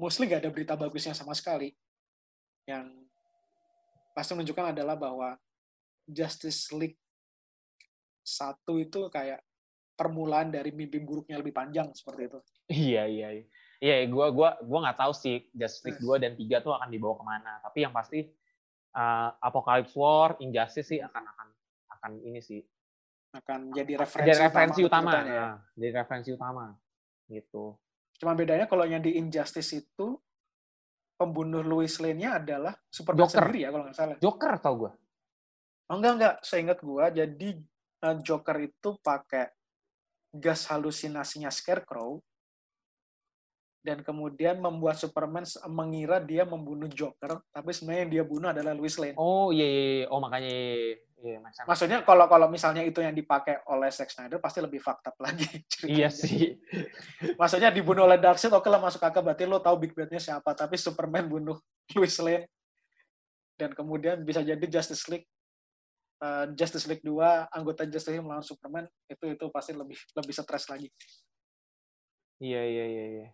mostly nggak ada berita bagusnya sama sekali. Yang pasti menunjukkan adalah bahwa Justice League satu itu kayak permulaan dari mimpi buruknya lebih panjang seperti itu. Iya iya iya. Iya, gua gua gua nggak tahu sih Justice League. 2 dan 3 tuh akan dibawa ke mana. Tapi yang pasti uh, Apocalypse War, Injustice sih akan akan akan ini sih. Akan jadi referensi, Jadi referensi utama. ceritanya ya. Nah, jadi referensi utama. Gitu. Cuma bedanya kalau yang di Injustice itu pembunuh Louis Lane-nya adalah Superman Joker. sendiri ya kalau nggak salah. Joker tau gua. Oh, enggak enggak, seingat gua jadi eh, Joker itu pakai gas halusinasinya Scarecrow dan kemudian membuat Superman mengira dia membunuh Joker, tapi sebenarnya yang dia bunuh adalah Louis Lane. Oh iya iya, iya. oh makanya iya, iya, iya sense. Maksudnya kalau kalau misalnya itu yang dipakai oleh Zack Snyder pasti lebih up lagi. Iya ceritanya. sih. Maksudnya dibunuh oleh Darkseid, oke lah masuk akal berarti lo tahu Big Bad-nya siapa, tapi Superman bunuh Louis Lane dan kemudian bisa jadi Justice League eh, Justice League 2 anggota Justice League melawan Superman itu itu pasti lebih lebih stres lagi. Iya iya iya iya.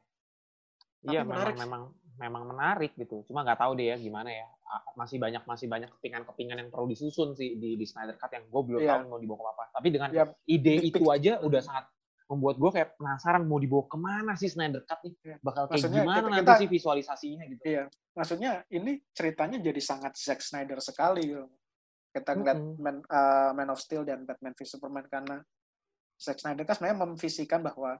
Iya memang memang menarik gitu. Cuma nggak tahu deh ya gimana ya. Masih banyak masih banyak kepingan-kepingan yang perlu disusun sih di, di Snyder Cut yang gue belum Iya. tahu mau dibawa ke apa. Tapi dengan Ya, ide big itu aja udah sangat membuat gue kayak penasaran mau dibawa ke mana sih Snyder Cut nih. Iya. Bakal kayak Maksudnya gimana kita- nanti kita- sih visualisasinya gitu. Iya, maksudnya ini ceritanya jadi sangat Zack Snyder sekali. gitu. Kita ngeliat Mm-mm. Man, uh, Man of Steel dan Batman v Superman karena Zack Snyder kan sebenarnya memvisikan bahwa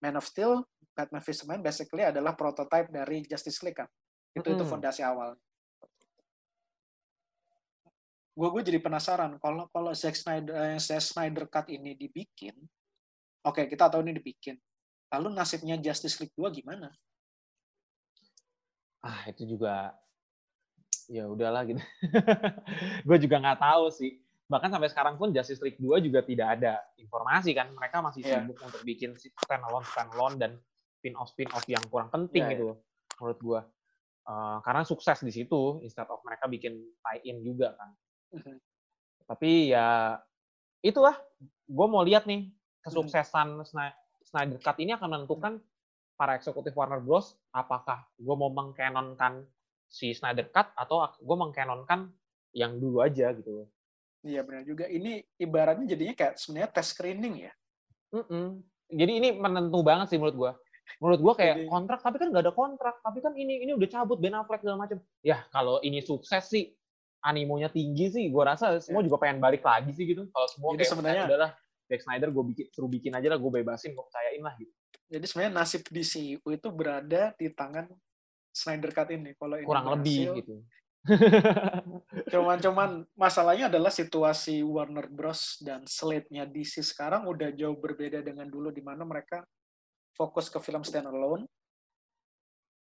Man of Steel, Batman v Superman basically adalah prototype dari Justice League kan. Itu itu Mm-mm. fondasi awal. Gue gue jadi penasaran kalau kalau Zack Snyder eh, Zack Snyder Cut ini dibikin, oke kita tahu ini dibikin. Lalu nasibnya Justice League 2 gimana? Ah itu juga ya udahlah gitu. gue juga nggak tahu sih. Bahkan sampai sekarang pun Justice League 2 juga tidak ada informasi kan. Mereka masih Iya. sibuk untuk bikin standalone standalone dan spin-off spin-off yang kurang penting Iya, gitu loh, menurut gue. Eh, karena sukses di situ instead of mereka bikin tie-in juga kan. Mhm. Tapi ya itulah gue mau lihat nih kesuksesan Sny- Snyder Cut ini akan menentukan para eksekutif Warner Bros. apakah gue mau mengkanonkan si Snyder Cut atau gue mengkanonkan yang dulu aja gitu. Iya benar juga. Ini ibaratnya jadinya kayak sebenarnya tes screening ya. Mm-mm. Jadi ini menentu banget sih menurut gue. Menurut gue kayak kontrak, tapi kan nggak ada kontrak. Tapi kan ini ini udah cabut Ben Affleck segala macam. Ya kalau ini sukses sih, animonya tinggi sih. Gue rasa semua juga pengen balik lagi sih gitu. Kalau semua Iya. Jadi kayak sebenarnya- "Eh, udahlah Zack Snyder gue bikin suruh bikin aja lah, gue bebasin, gue percayain lah gitu. Jadi sebenarnya nasib DCU itu berada di tangan Snyder Cut ini. Kalau ini Kurang lebih berhasil, gitu. Cuman-cuman masalahnya adalah situasi Warner Bros dan slate-nya DC sekarang udah jauh berbeda dengan dulu di mana mereka fokus ke film standalone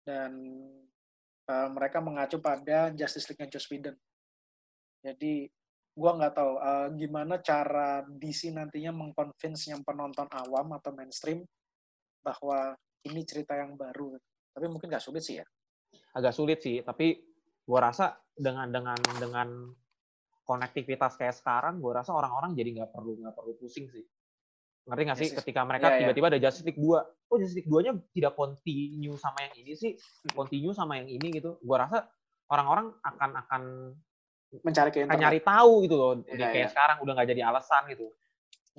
dan uh, mereka mengacu pada Justice League-nya Joss Whedon. Jadi gua nggak tahu uh, gimana cara DC nantinya mengconvince yang penonton awam atau mainstream bahwa ini cerita yang baru. Tapi mungkin nggak sulit sih ya. agak sulit sih tapi gua rasa dengan dengan dengan konektivitas kayak sekarang gua rasa orang-orang jadi nggak perlu nggak perlu pusing sih Ngerti nggak sih? Yes. Ketika mereka Iya, iya. tiba-tiba ada Justice League 2. Oh, Justice League 2-nya tidak continue sama yang ini sih. Hmm. Continue sama yang ini gitu. Gua rasa orang-orang akan akan Mencari ke akan nyari tahu gitu loh. Udah kayak iya. sekarang udah nggak jadi alasan gitu.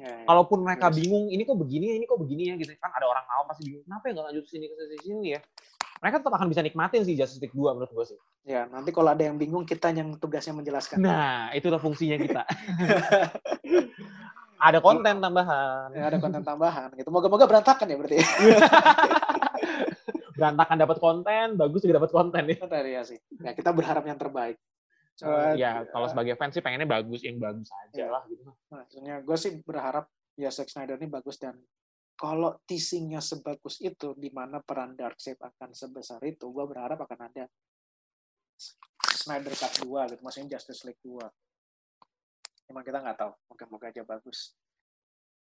Ya, ya. Kalaupun mereka Yes. bingung, ini kok begini ya, ini kok begini ya gitu. Kan ada orang awam pasti bingung, kenapa ya nggak lanjut sini ke sini sini ya? Mereka tetap akan bisa nikmatin sih Justice League 2 menurut gue sih. Ya, nanti kalau ada yang bingung kita yang tugasnya menjelaskan. Nah, itulah fungsinya kita. ada konten tambahan. Ya, ada konten tambahan gitu. Moga-moga berantakan ya berarti. Berantakan dapat konten, bagus juga dapat konten ya. Benar ya sih. Ya, kita berharap yang terbaik. Coba, ya, kalau sebagai fans sih pengennya bagus, yang bagus aja Iya. lah gitu. Maksudnya gue sih berharap ya Zack Snyder ini bagus dan kalau teasingnya sebagus itu, di mana peran Darkseid akan sebesar itu, gue berharap akan ada Snyder Cut 2 gitu, maksudnya Justice League 2. Emang kita nggak tahu, moga-moga aja bagus.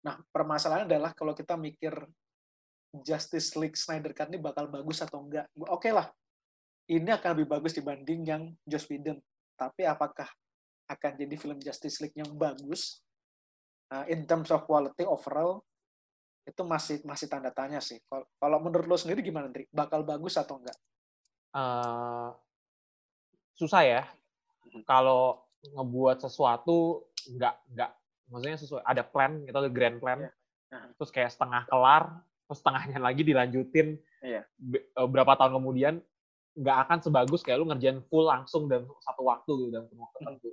Nah, permasalahannya adalah kalau kita mikir Justice League Snyder Cut ini bakal bagus atau enggak, oke lah, ini akan lebih bagus dibanding yang Joss Whedon. Tapi apakah akan jadi film Justice League yang bagus? Nah, in terms of quality overall, itu masih masih tanda tanya sih. Kalau kalau menurut lo sendiri gimana, Dri? Bakal bagus atau enggak? Eh, susah ya. Mhm. Kalau ngebuat sesuatu nggak nggak maksudnya sesuai ada plan gitu ada grand plan Iya. Aha. terus kayak setengah kelar terus setengahnya lagi dilanjutin Iya. be- eh, berapa tahun kemudian nggak akan sebagus kayak lu ngerjain full langsung dalam satu waktu gitu dalam waktu tertentu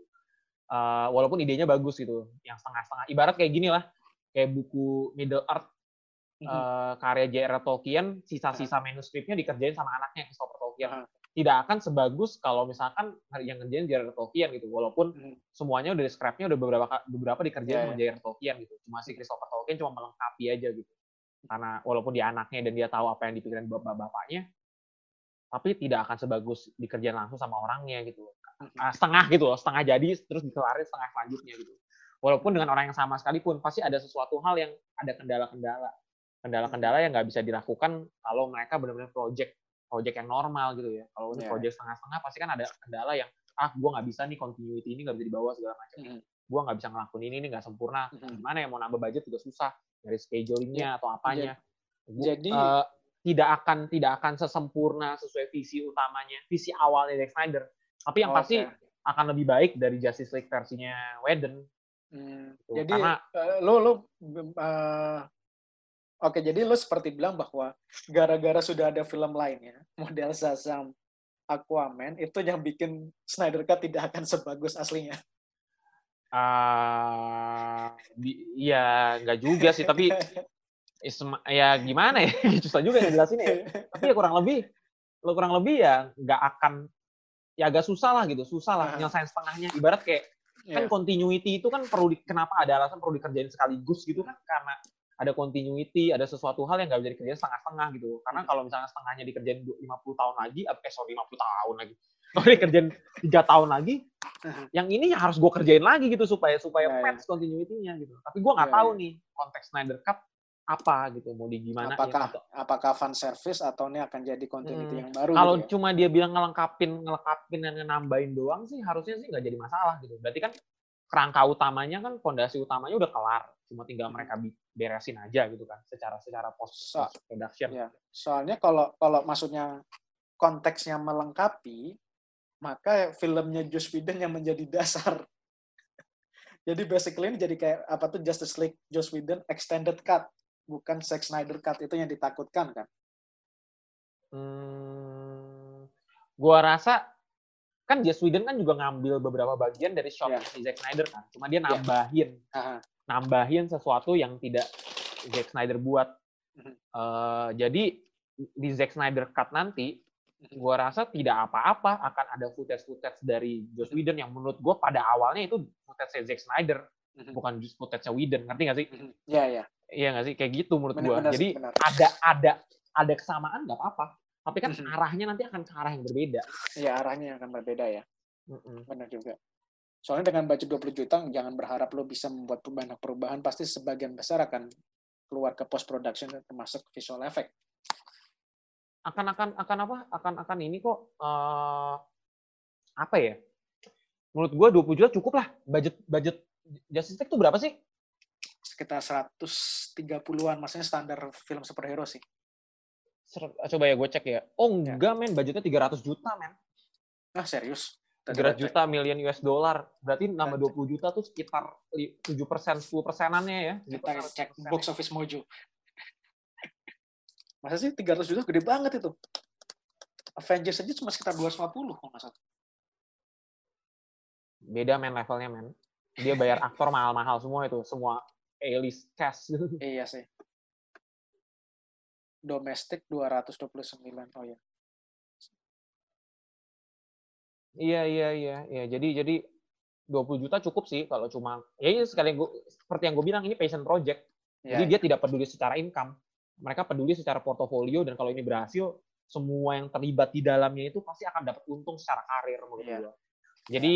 Eh, walaupun idenya bagus gitu yang setengah-setengah ibarat kayak gini lah kayak buku Middle Earth Mhm. eh, karya J.R.R. Tolkien sisa-sisa manuskripnya dikerjain sama anaknya Christopher Tolkien Aha. Tidak akan sebagus kalau misalkan yang ngerjain J.R.R. Tolkien gitu walaupun Mhm. semuanya udah scrapnya udah beberapa beberapa dikerjain Iya, sama J.R.R. Tolkien gitu cuma si Christopher Tolkien cuma melengkapi aja gitu karena walaupun dia anaknya dan dia tahu apa yang dipikirin bapak-bapaknya tapi tidak akan sebagus dikerjain langsung sama orangnya gitu Mhm. Ah, setengah gitu loh setengah jadi terus dikelarin setengah selanjutnya gitu walaupun dengan orang yang sama sekalipun pasti ada sesuatu hal yang ada kendala-kendala kendala-kendala yang nggak bisa dilakukan kalau mereka benar-benar project project yang normal gitu ya kalau ini Iya. project setengah-setengah pasti kan ada kendala yang ah gue nggak bisa nih continuity ini nggak bisa dibawa segala macam Mhm. gue nggak bisa ngelakuin ini ini nggak sempurna Mhm. gimana ya mau nambah budget juga susah dari schedulingnya atau apanya Gua- Jadi- eh, tidak akan tidak akan sesempurna sesuai visi utamanya visi awalnya Zack Snyder tapi yang Oke. pasti akan lebih baik dari Justice League versinya Whedon Hmm, gitu. Jadi karena eh, lo lo eh, oke jadi lo seperti bilang bahwa gara-gara sudah ada film lainnya model Shazam Aquaman itu yang bikin Snyder Cut tidak akan sebagus aslinya. di- iya nggak juga sih tapi ya gimana ya? Susah juga ngejelasin ya. Tapi ya kurang lebih lo kurang lebih ya nggak akan ya agak susah lah gitu susah lah Ah. nyelesain setengahnya. Ibarat kayak kan Ya, continuity itu kan perlu di, kenapa ada alasan perlu dikerjain sekaligus gitu kan? Karena ada continuity ada sesuatu hal yang nggak bisa dikerjain setengah-setengah gitu karena Hmm. kalau misalnya setengahnya dikerjain du- 50 tahun lagi eh sorry 50 tahun lagi kalau dikerjain tiga tahun lagi Mhm. yang ini yang harus gue kerjain lagi gitu supaya supaya Ya, ya. match continuity-nya gitu tapi gue nggak Ya, tahu ya. nih konteks Snyder Cut apa gitu mau di gimana apakah apakah fan service atau ini akan jadi continuity Hmm, yang baru kalau gitu ya? cuma dia bilang ngelengkapin ngelengkapin dan nambahin doang sih harusnya sih nggak jadi masalah gitu berarti kan kerangka utamanya kan fondasi utamanya udah kelar cuma tinggal Hmm. mereka beresin aja gitu kan secara secara post, So- production Ya, soalnya kalau kalau maksudnya konteksnya melengkapi, maka filmnya Joss Whedon yang menjadi dasar. jadi basically ini jadi kayak apa tuh Justice League Joss Whedon extended cut, bukan Zack Snyder cut itu yang ditakutkan kan? Hmm, gua rasa kan Joss Whedon kan juga ngambil beberapa bagian dari shot si Zack Snyder kan cuma dia Iya. nambahin Aha. Nambahin sesuatu yang tidak Zack Snyder buat Mhm. Eh, jadi di Zack Snyder cut nanti Mhm. gua rasa tidak apa-apa akan ada footage-footage dari Joss Whedon yang menurut gua pada awalnya itu footage Zack Snyder Mhm. bukan just footage Whedon ngerti nggak sih Mhm. Ya ya. iya nggak sih kayak gitu menurut benar jadi sih, benar. ada ada ada kesamaan nggak apa-apa tapi kan Mhm. arahnya nanti akan ke arah yang berbeda Ya arahnya akan berbeda ya. Mm-mm. Benar juga. Soalnya dengan budget 20 juta jangan berharap lo bisa membuat banyak perubahan, pasti sebagian besar akan keluar ke post production termasuk visual effect. akan akan akan apa akan akan ini kok eh, apa ya menurut gua 20 juta cukup lah budget budget Justice League tuh berapa sih sekitar 130-an, maksudnya standar film superhero sih. Coba ya gue cek ya. Oh Ya. enggak men, budgetnya 300 juta men. Ah, serius? Tadi 300 gua cek. juta million US dollar. Berarti nambah Cek. 20 juta tuh sekitar 7 persen, 10 persenannya ya. Kita cek box office mojo. Masa sih 300 juta gede banget itu? Avengers aja cuma sekitar 250 kalau nggak salah. Beda men levelnya men. Dia bayar aktor mahal-mahal semua itu. Semua A-list cast. Iya sih. Domestik 229. Oh ya. Iya iya iya iya. Jadi jadi 20 juta cukup sih kalau cuma ya ini sekali gua, seperti yang gue bilang ini passion project. Ya, Jadi dia tidak peduli secara income. Mereka peduli secara portofolio dan kalau ini berhasil semua yang terlibat di dalamnya itu pasti akan dapat untung secara karir menurut Iya. gua. Jadi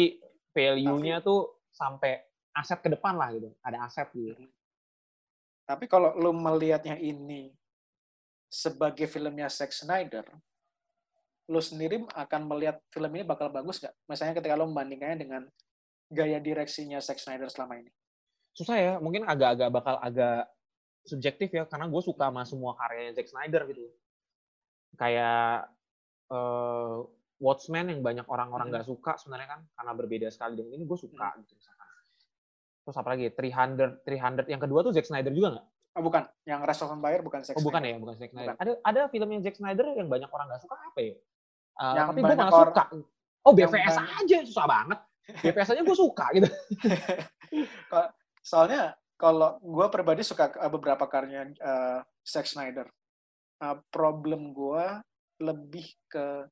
value-nya tuh sampai aset ke depan lah gitu. Ada aset gitu. Tapi kalau lu melihatnya ini sebagai filmnya Zack Snyder, lu sendiri akan melihat film ini bakal bagus nggak? Misalnya ketika lu membandingkannya dengan gaya direksinya Zack Snyder selama ini. Susah ya, mungkin agak-agak bakal agak subjektif ya karena gue suka sama semua karyanya Zack Snyder gitu. Kayak eh, Watchmen yang banyak orang-orang Hmm. nggak suka sebenarnya kan karena berbeda sekali dengan ini gue suka gitu misalkan. Terus apa lagi? 300 300 yang kedua tuh Zack Snyder juga nggak? Oh bukan, yang Rest of Empire bukan Zack Oh bukan Snyder. ya, bukan Zack Snyder. Ada ada filmnya Zack Snyder yang banyak orang nggak suka apa ya? Eh, Yang tapi gue malah orang- suka. Oh BVS aja susah banget. BVS aja gue suka gitu. Soalnya kalau gue pribadi suka ke- beberapa karya eh, Zack Snyder. Eh, problem gue lebih ke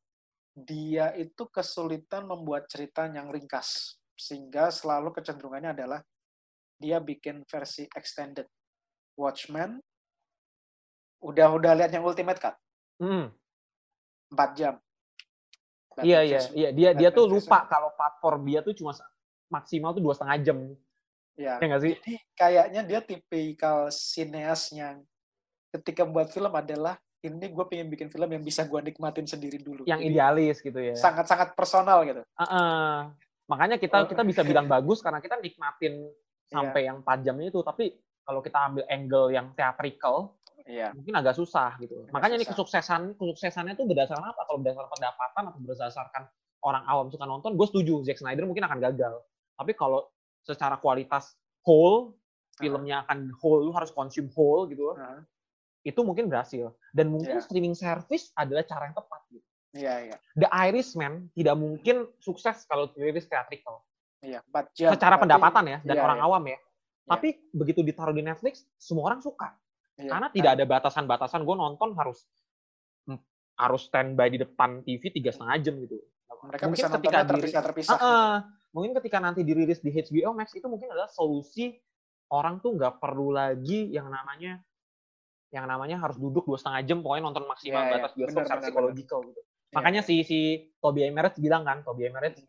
dia itu kesulitan membuat cerita yang ringkas. Sehingga selalu kecenderungannya adalah dia bikin versi extended. Watchmen, udah udah lihat yang Ultimate Cut, Hmm. 4 jam. Iya iya iya dia dia tuh lupa kalau platform dia tuh cuma maksimal tuh dua setengah jam Ya, ya nggak sih? Jadi kayaknya dia tipikal sineas yang ketika buat film adalah ini gue pengen bikin film yang bisa gue nikmatin sendiri dulu. Yang Jadi idealis gitu ya. Sangat-sangat personal gitu. Uh-uh. Makanya kita Oh. kita bisa bilang bagus karena kita nikmatin sampai Iya. yang 4 jamnya itu. Tapi kalau kita ambil angle yang theatrical Iya. mungkin agak susah gitu. Agak Makanya susah. kesuksesan kesuksesannya tuh berdasarkan apa? Kalau berdasarkan pendapatan atau berdasarkan orang awam suka nonton, gue setuju Zack Snyder mungkin akan gagal. Tapi kalau secara kualitas whole filmnya akan whole, lu harus consume whole gitu. Nah, Itu mungkin berhasil. Dan mungkin Iya. streaming service adalah cara yang tepat gitu. Iya, iya. The Irishman tidak mungkin sukses kalau dirilis theatrical. Iya, 4 jam. Secara Berarti- pendapatan ya, dan iya, orang iya. awam ya. Tapi begitu ditaruh di Netflix, semua orang suka. Iya. Karena tidak ada batasan-batasan. Gue nonton harus mm, harus standby di depan TV tiga setengah jam gitu. mereka mungkin bisa ketika terpisah-terpisah. Ah, ah. mungkin ketika nanti dirilis di HBO Max itu mungkin adalah solusi orang tuh nggak perlu lagi yang namanya yang namanya harus duduk dua setengah jam pokoknya nonton maksimal iya. batas bioskop Benar, secara psikologikal gitu. Iya, Makanya iya. si si Toby Emirates bilang kan, Toby Emirates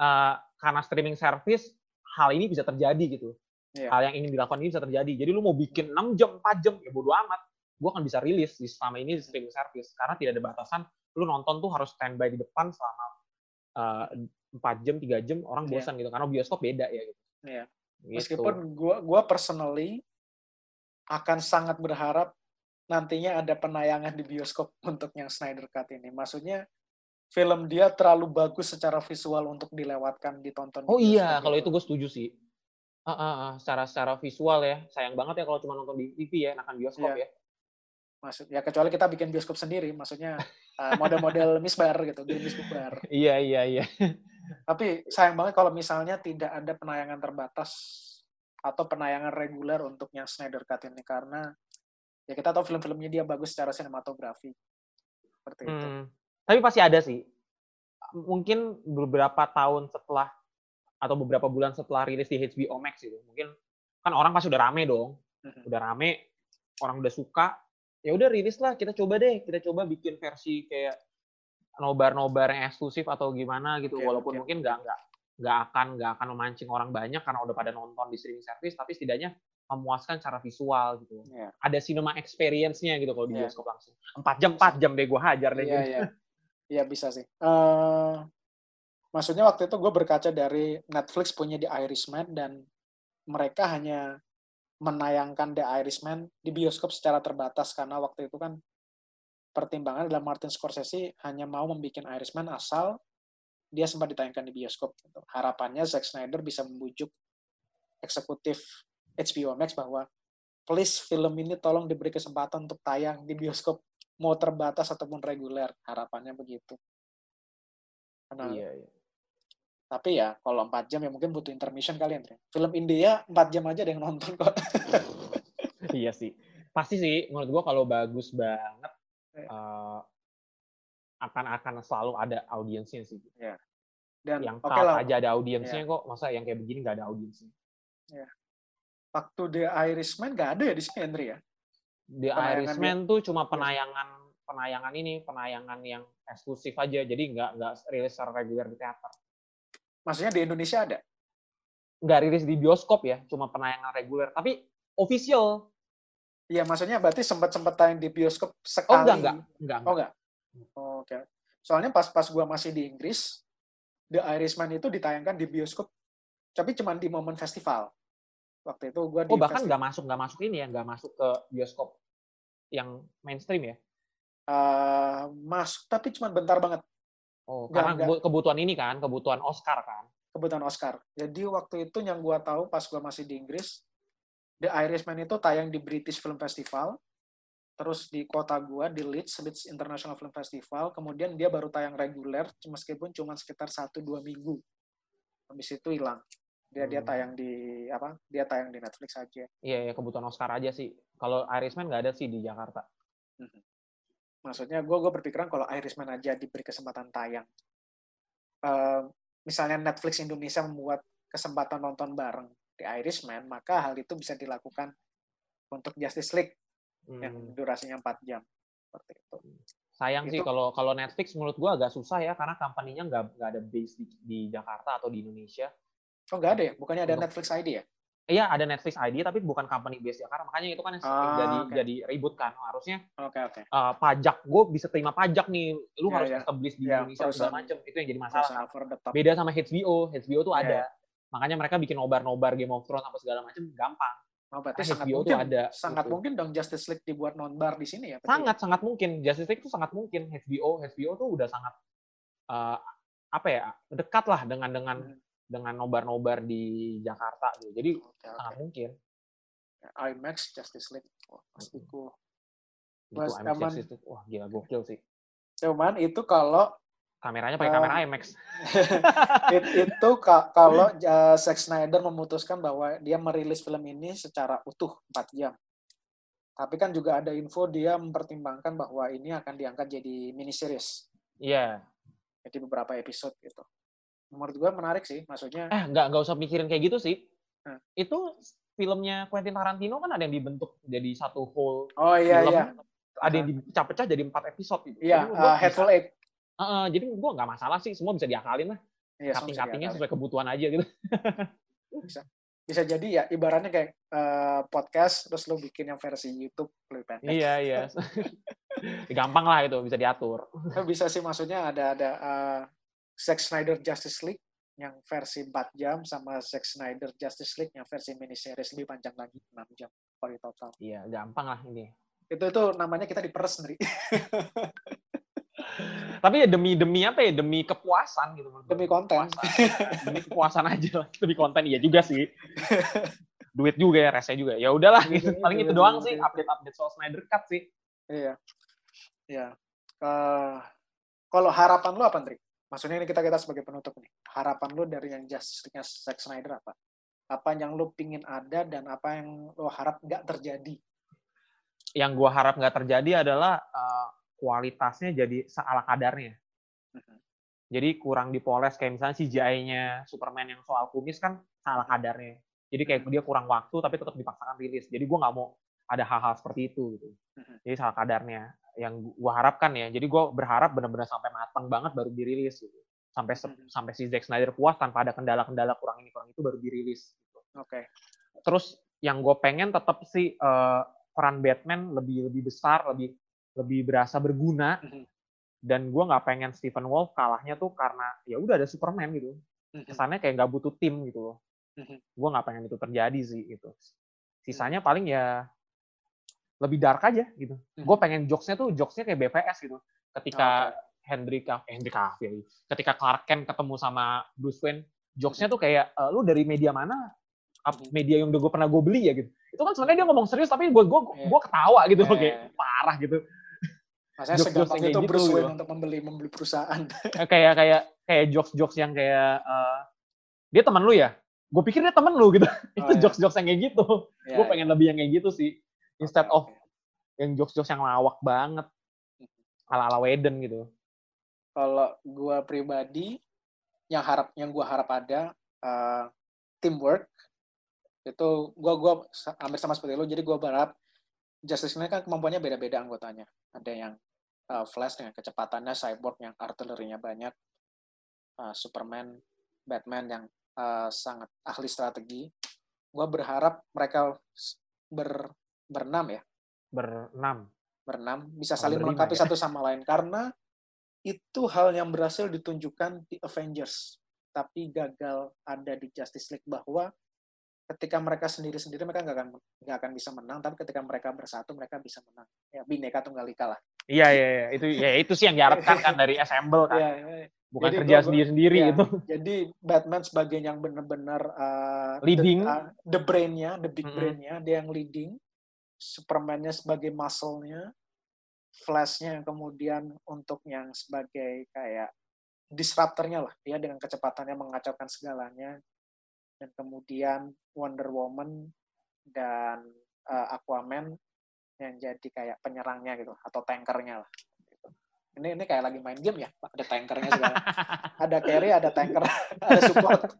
eh, karena streaming service hal ini bisa terjadi gitu. Iya. Hal yang ingin dilakukan ini bisa terjadi. Jadi lu mau bikin 6 jam, 4 jam, ya bodo amat. Gue akan bisa rilis di selama ini di streaming service karena tidak ada batasan. Lu nonton tuh harus standby di depan selama eh, 4 jam, 3 jam, orang Iya. bosan gitu. Karena bioskop beda ya gitu. Iya. Gitu. Meskipun gua gua personally akan sangat berharap nantinya ada penayangan di bioskop untuk yang Snyder Cut ini. Maksudnya film dia terlalu bagus secara visual untuk dilewatkan ditonton. di Oh iya, bioskop kalau gitu. itu gue setuju sih. Ah, ah, ah, secara secara visual ya, sayang banget ya kalau cuma nonton di TV ya, enakan bioskop Iya. ya. Maksud ya kecuali kita bikin bioskop sendiri, maksudnya uh, model-model misbar gitu, Green misbar. Iya iya iya. Tapi sayang banget kalau misalnya tidak ada penayangan terbatas atau penayangan reguler untuk yang Snyder Cut ini karena ya kita tahu film-filmnya dia bagus secara sinematografi. Seperti itu. Hmm. Tapi pasti ada sih. Mungkin beberapa tahun setelah atau beberapa bulan setelah rilis di HBO Max gitu. Mungkin kan orang pasti udah rame dong. Udah rame, orang udah suka. Ya udah rilis lah, kita coba deh, kita coba bikin versi kayak nobar-nobar yang eksklusif atau gimana gitu. Oke, Walaupun oke. mungkin nggak nggak nggak akan nggak akan memancing orang banyak karena udah pada nonton di streaming service, tapi setidaknya memuaskan secara visual gitu. Iya. Ada cinema experience-nya gitu kalau di Iya. bioskop langsung. Empat jam, empat jam deh gue hajar deh. Iya, gitu. iya. Iya bisa sih. Eh, maksudnya waktu itu gue berkaca dari Netflix punya The Irishman dan mereka hanya menayangkan The Irishman di bioskop secara terbatas karena waktu itu kan pertimbangan adalah Martin Scorsese hanya mau membuat Irishman asal dia sempat ditayangkan di bioskop. Gitu. Harapannya Zack Snyder bisa membujuk eksekutif HBO Max bahwa please film ini tolong diberi kesempatan untuk tayang di bioskop mau terbatas ataupun reguler. Harapannya begitu. Iya, iya. Tapi ya kalau 4 jam ya mungkin butuh intermission kali Andre. Film India 4 jam aja ada yang nonton kok. iya sih. Pasti sih menurut gua kalau bagus banget uh, akan akan selalu ada audiensnya sih. Ya. Dan yang okay lah. aja ada audiensnya ya. kok, masa yang kayak begini nggak ada audiensnya. Ya. Waktu The Irishman nggak ada ya di sini Andre ya? The penayangan Irishman dia. tuh cuma penayangan penayangan ini, penayangan yang eksklusif aja, jadi nggak nggak rilis secara reguler di teater. Maksudnya di Indonesia ada? Nggak rilis di bioskop ya, cuma penayangan reguler. Tapi official. Iya, maksudnya berarti sempat-sempat tayang di bioskop sekali. Oh, enggak, enggak. enggak, Oh, enggak. Oh, Oke. Okay. Soalnya pas-pas gua masih di Inggris, The Irishman itu ditayangkan di bioskop, tapi cuma di momen festival. Waktu itu gua di Oh, bahkan nggak masuk, nggak masuk ini ya, nggak masuk ke bioskop yang mainstream ya? Uh, masuk, tapi cuma bentar banget. Oh, karena enggak. kebutuhan ini kan, kebutuhan Oscar kan? Kebutuhan Oscar. Jadi waktu itu yang gue tahu pas gue masih di Inggris, The Irishman itu tayang di British Film Festival, terus di kota gue di Leeds, Leeds International Film Festival, kemudian dia baru tayang reguler, meskipun cuma sekitar satu dua minggu. Habis itu hilang. Dia hmm. dia tayang di apa? Dia tayang di Netflix aja. Iya, ya, kebutuhan Oscar aja sih. Kalau Irishman nggak ada sih di Jakarta. Hmm maksudnya gue gue berpikiran kalau Irishman aja diberi kesempatan tayang. Uh, misalnya Netflix Indonesia membuat kesempatan nonton bareng di Irishman maka hal itu bisa dilakukan untuk Justice League hmm. yang durasinya 4 jam seperti itu. Sayang itu, sih kalau kalau Netflix menurut gue agak susah ya karena company-nya nggak nggak ada base di, di Jakarta atau di Indonesia. Oh nggak ada ya? Bukannya ada Netflix ID ya Iya ada Netflix ID tapi bukan company base Jakarta makanya itu kan yang ah, jadi okay. jadi ribut kan harusnya okay, okay. Uh, pajak gue bisa terima pajak nih lu yeah, harus yeah. establish di yeah, Indonesia segala macam itu yang jadi masalah beda sama HBO HBO tuh yeah. ada makanya mereka bikin nobar-nobar Game of Thrones apa segala macam gampang Oh, berarti sangat HBO mungkin, tuh ada. Sangat gitu. mungkin dong Justice League dibuat non-bar di sini ya? Sangat, ya? sangat mungkin. Justice League itu sangat mungkin. HBO, HBO tuh udah sangat uh, apa ya dekat lah dengan dengan hmm dengan nobar-nobar di Jakarta gitu. Jadi okay, sangat okay. mungkin. Ya, IMAX Justice League. Wah, pasti cool. Itu IMAX Justice League. Wah, gila gokil sih. Cuman itu kalau kameranya pakai uh, kamera IMAX. it, itu ka, kalau uh, Zack Snyder memutuskan bahwa dia merilis film ini secara utuh 4 jam. Tapi kan juga ada info dia mempertimbangkan bahwa ini akan diangkat jadi mini series. Iya. Yeah. Jadi beberapa episode gitu menurut gue menarik sih maksudnya eh nggak nggak usah mikirin kayak gitu sih. Hmm. itu filmnya Quentin Tarantino kan ada yang dibentuk jadi satu whole oh iya film, iya. Ada yang dipecah-pecah jadi empat episode gitu. Iya uh, Hateful Eight. Uh, uh, jadi gue nggak masalah sih semua bisa diakalin lah. Iya, cutting-cuttingnya sesuai kebutuhan aja gitu. Bisa. Bisa jadi ya ibaratnya kayak uh, podcast terus lo bikin yang versi YouTube lebih pendek. Iya iya. Gampang lah itu bisa diatur. Bisa sih maksudnya ada ada uh, Zack Snyder Justice League yang versi 4 jam sama Zack Snyder Justice League yang versi mini series lebih panjang lagi 6 jam kali total. Iya, gampang lah ini. Itu itu namanya kita diperes sendiri. Tapi ya demi demi apa ya? Demi kepuasan gitu. Demi konten. Kepuasan. demi kepuasan aja lah. Demi konten iya juga sih. Duit juga ya, rese juga. Ya udahlah gitu. Paling itu doang sih update-update soal Snyder Cut sih. Iya. Iya. Uh, kalau harapan lu apa, Andri? Maksudnya ini kita kita sebagai penutup nih. Harapan lu dari yang Justice-nya Zack Snyder apa? Apa yang lu pingin ada dan apa yang lu harap nggak terjadi? Yang gua harap nggak terjadi adalah uh, kualitasnya jadi seala kadarnya. Mm-hmm. jadi kurang dipoles kayak misalnya CGI-nya Superman yang soal kumis kan salah kadarnya. Jadi kayak dia kurang waktu tapi tetap dipaksakan rilis. Jadi gua nggak mau ada hal-hal seperti itu gitu. Mm-hmm. jadi salah kadarnya yang gue harapkan ya. Jadi gue berharap benar-benar sampai matang banget baru dirilis gitu. Sampai hmm. sampai si Zack Snyder puas tanpa ada kendala-kendala kurang ini kurang itu baru dirilis. Gitu. Oke. Okay. Terus yang gue pengen tetap sih uh, peran Batman lebih lebih besar, lebih lebih berasa berguna. Hmm. Dan gue nggak pengen Stephen Wolf kalahnya tuh karena ya udah ada Superman gitu. Hmm. Kesannya kayak nggak butuh tim gitu loh. Hmm. Gue nggak pengen itu terjadi sih gitu. Sisanya paling ya lebih dark aja gitu. Hmm. Gue pengen jokesnya tuh jokesnya kayak BVS gitu. Ketika Oke. Henry Cav eh, Henry Cavill, ketika Clark Kent ketemu sama Bruce Wayne, jokesnya tuh kayak "Eh, lu dari media mana? Hmm. Media yang udah gue pernah gue beli ya gitu. Itu kan sebenarnya dia ngomong serius tapi gue gue Iya. gue ketawa gitu Iya. kayak parah gitu. Maksudnya Jokes-jokes segampang yang kayak itu gitu, Bruce gitu. Wayne untuk membeli membeli perusahaan. Eh, kayak kayak kayak jokes jokes yang kayak eh, dia teman lu ya? Gue pikir dia temen lu gitu. Itu iya. jokes jokes yang kayak gitu. Ya, gue pengen lebih yang kayak gitu sih. Instead of yang jokes-jokes yang lawak banget. Ala-ala Whedon gitu. kalau gua pribadi yang harap yang gua harap ada uh, teamwork. Itu gua gua hampir sama seperti lo jadi gua berharap Justice League kan kemampuannya beda-beda anggotanya. Ada yang uh, Flash dengan kecepatannya Cyborg yang artilerinya banyak. Uh, Superman Batman yang uh, sangat ahli strategi. Gua berharap mereka ber berenam ya Berenam. berenam bisa saling berlima melengkapi ya. satu sama lain karena itu hal yang berhasil ditunjukkan di Avengers tapi gagal ada di Justice League bahwa ketika mereka sendiri-sendiri mereka nggak akan nggak akan bisa menang tapi ketika mereka bersatu mereka bisa menang ya bineka tunggal ika lah Iya iya iya. itu ya itu sih yang diharapkan kan dari assemble kan. ya, ya. Bukan Jadi kerja sendiri-sendiri ya. itu. jadi Batman sebagai yang benar-benar uh, Leading. the, uh, the brain-nya the big Mm-mm. brain-nya dia yang leading Superman-nya sebagai muscle-nya Flash-nya kemudian untuk yang sebagai kayak disruptornya lah dia dengan kecepatannya mengacaukan segalanya dan kemudian Wonder Woman dan uh, Aquaman yang jadi kayak penyerangnya gitu atau tankernya lah gitu. ini ini kayak lagi main game ya ada tankernya segala ada carry ada tanker ada support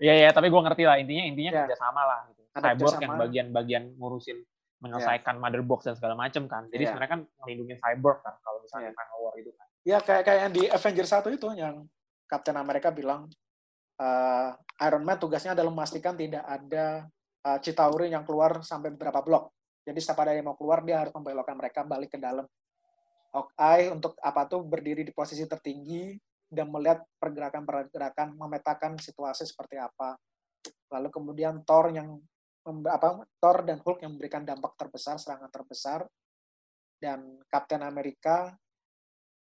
Iya iya, tapi gue ngerti lah intinya intinya Ya. kerjasama lah gitu. Cyborg yang bagian-bagian ngurusin menyelesaikan mother box dan segala macam kan. Jadi Ya. sebenarnya kan melindungi cyborg kan kalau misalnya Ya. Final War itu kan. ya kayak kayak yang di Avengers 1 itu yang Captain America bilang eh, Iron Man tugasnya adalah memastikan tidak ada eh, Chitauri yang keluar sampai beberapa blok. Jadi setiap ada yang mau keluar dia harus membelokkan mereka balik ke dalam. Hawkeye untuk apa tuh berdiri di posisi tertinggi dan melihat pergerakan-pergerakan, memetakan situasi seperti apa. Lalu kemudian Thor yang apa Thor dan Hulk yang memberikan dampak terbesar, serangan terbesar dan Captain America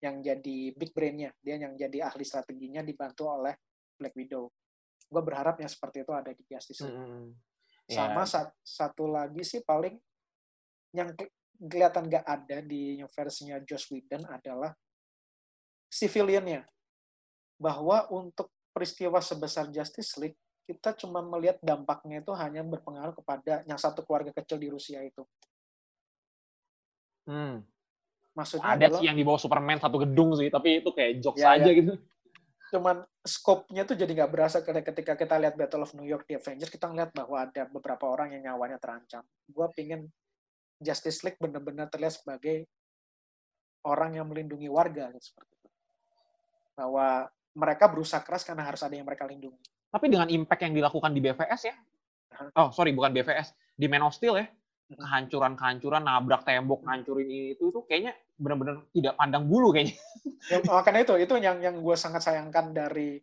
yang jadi big brain-nya, dia yang jadi ahli strateginya dibantu oleh Black Widow. Gue berharap yang seperti itu ada di Justice League. Mm-mm. Sama Ya, sat- satu lagi sih paling yang ke- kelihatan nggak ada di versinya Joss Whedon adalah civilian-nya. Bahwa untuk peristiwa sebesar Justice League, kita cuma melihat dampaknya itu hanya berpengaruh kepada yang satu keluarga kecil di Rusia itu. hmm. Maksudnya Ada adalah sih yang di bawah Superman satu gedung sih, tapi itu kayak jokes Ya, aja ya. gitu. cuman scope-nya tuh jadi nggak berasa karena ketika kita lihat Battle of New York di Avengers kita ngeliat bahwa ada beberapa orang yang nyawanya terancam. Gue pingin Justice League benar-benar terlihat sebagai orang yang melindungi warga gitu, seperti itu. Bahwa mereka berusaha keras karena harus ada yang mereka lindungi. Tapi dengan impact yang dilakukan di BVS ya. Oh, sorry, bukan BVS. Di Man of Steel ya. Mhm. Kehancuran-kehancuran, nabrak tembok, ngancurin ini itu, itu kayaknya benar-benar tidak pandang bulu kayaknya. Yang, makanya itu itu yang yang gue sangat sayangkan dari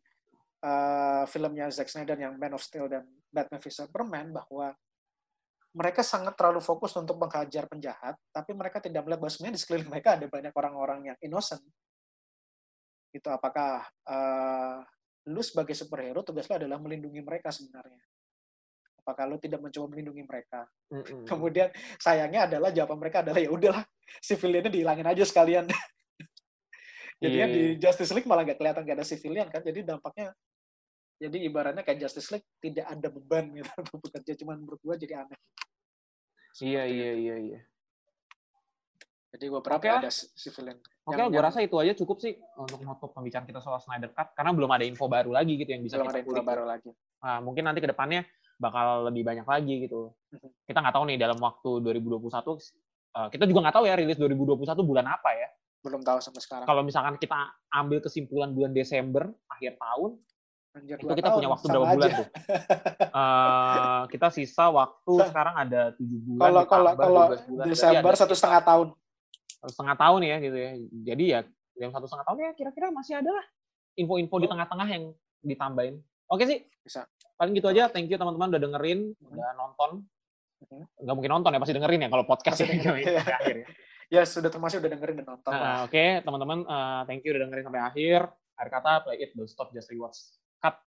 uh, filmnya Zack Snyder yang Man of Steel dan Batman vs Superman bahwa mereka sangat terlalu fokus untuk menghajar penjahat, tapi mereka tidak melihat bahwa sebenarnya di sekeliling mereka ada banyak orang-orang yang innocent. Itu apakah uh, lu sebagai superhero tugas lu adalah melindungi mereka sebenarnya? Apakah lu tidak mencoba melindungi mereka? Mm-mm. Kemudian sayangnya adalah jawaban mereka adalah ya udahlah, civiliannya dihilangin aja sekalian. Jadinya Iya. di Justice League malah nggak kelihatan nggak ada civilian kan, jadi dampaknya jadi ibaratnya kayak Justice League tidak ada beban gitu untuk bekerja, cuman menurut gua jadi aneh. Iya, iya, iya, iya. Jadi Oke lah. ada ci- civilian. Oke, Yang- gue yang rasa itu aja cukup sih untuk menutup pembicaraan kita soal Snyder Cut karena belum ada info baru lagi gitu yang bisa belum kita ada info baru lagi. Nah, mungkin nanti ke depannya bakal lebih banyak lagi gitu. Mhm. Kita nggak tahu nih dalam waktu 2021 eh, kita juga nggak tahu ya rilis 2021 bulan apa ya. Belum tahu sampai sekarang. Kalau misalkan kita ambil kesimpulan bulan Desember akhir tahun, Anjir, itu kita tahun, punya waktu berapa bulan aja. tuh? Eh, kita sisa waktu sekarang ada tujuh bulan. Kalau kalau kalau 12 bulan, berarti Desember satu setengah tahun. Satu setengah tahun ya gitu ya. Jadi ya dalam satu setengah tahun ya kira-kira masih ada lah info-info di Oh. tengah-tengah yang ditambahin. Oke sih. Bisa. Paling gitu aja. Thank you teman-teman udah dengerin, Hmm. udah nonton. nggak mm-hmm. mungkin nonton ya pasti dengerin ya kalau podcast ya, ya. akhir ya. ya sudah termasuk udah dengerin dan nonton. Nah, Oke okay, teman-teman, uh, thank you udah dengerin sampai akhir. Akhir kata play it, don't stop, just rewatch. Cut.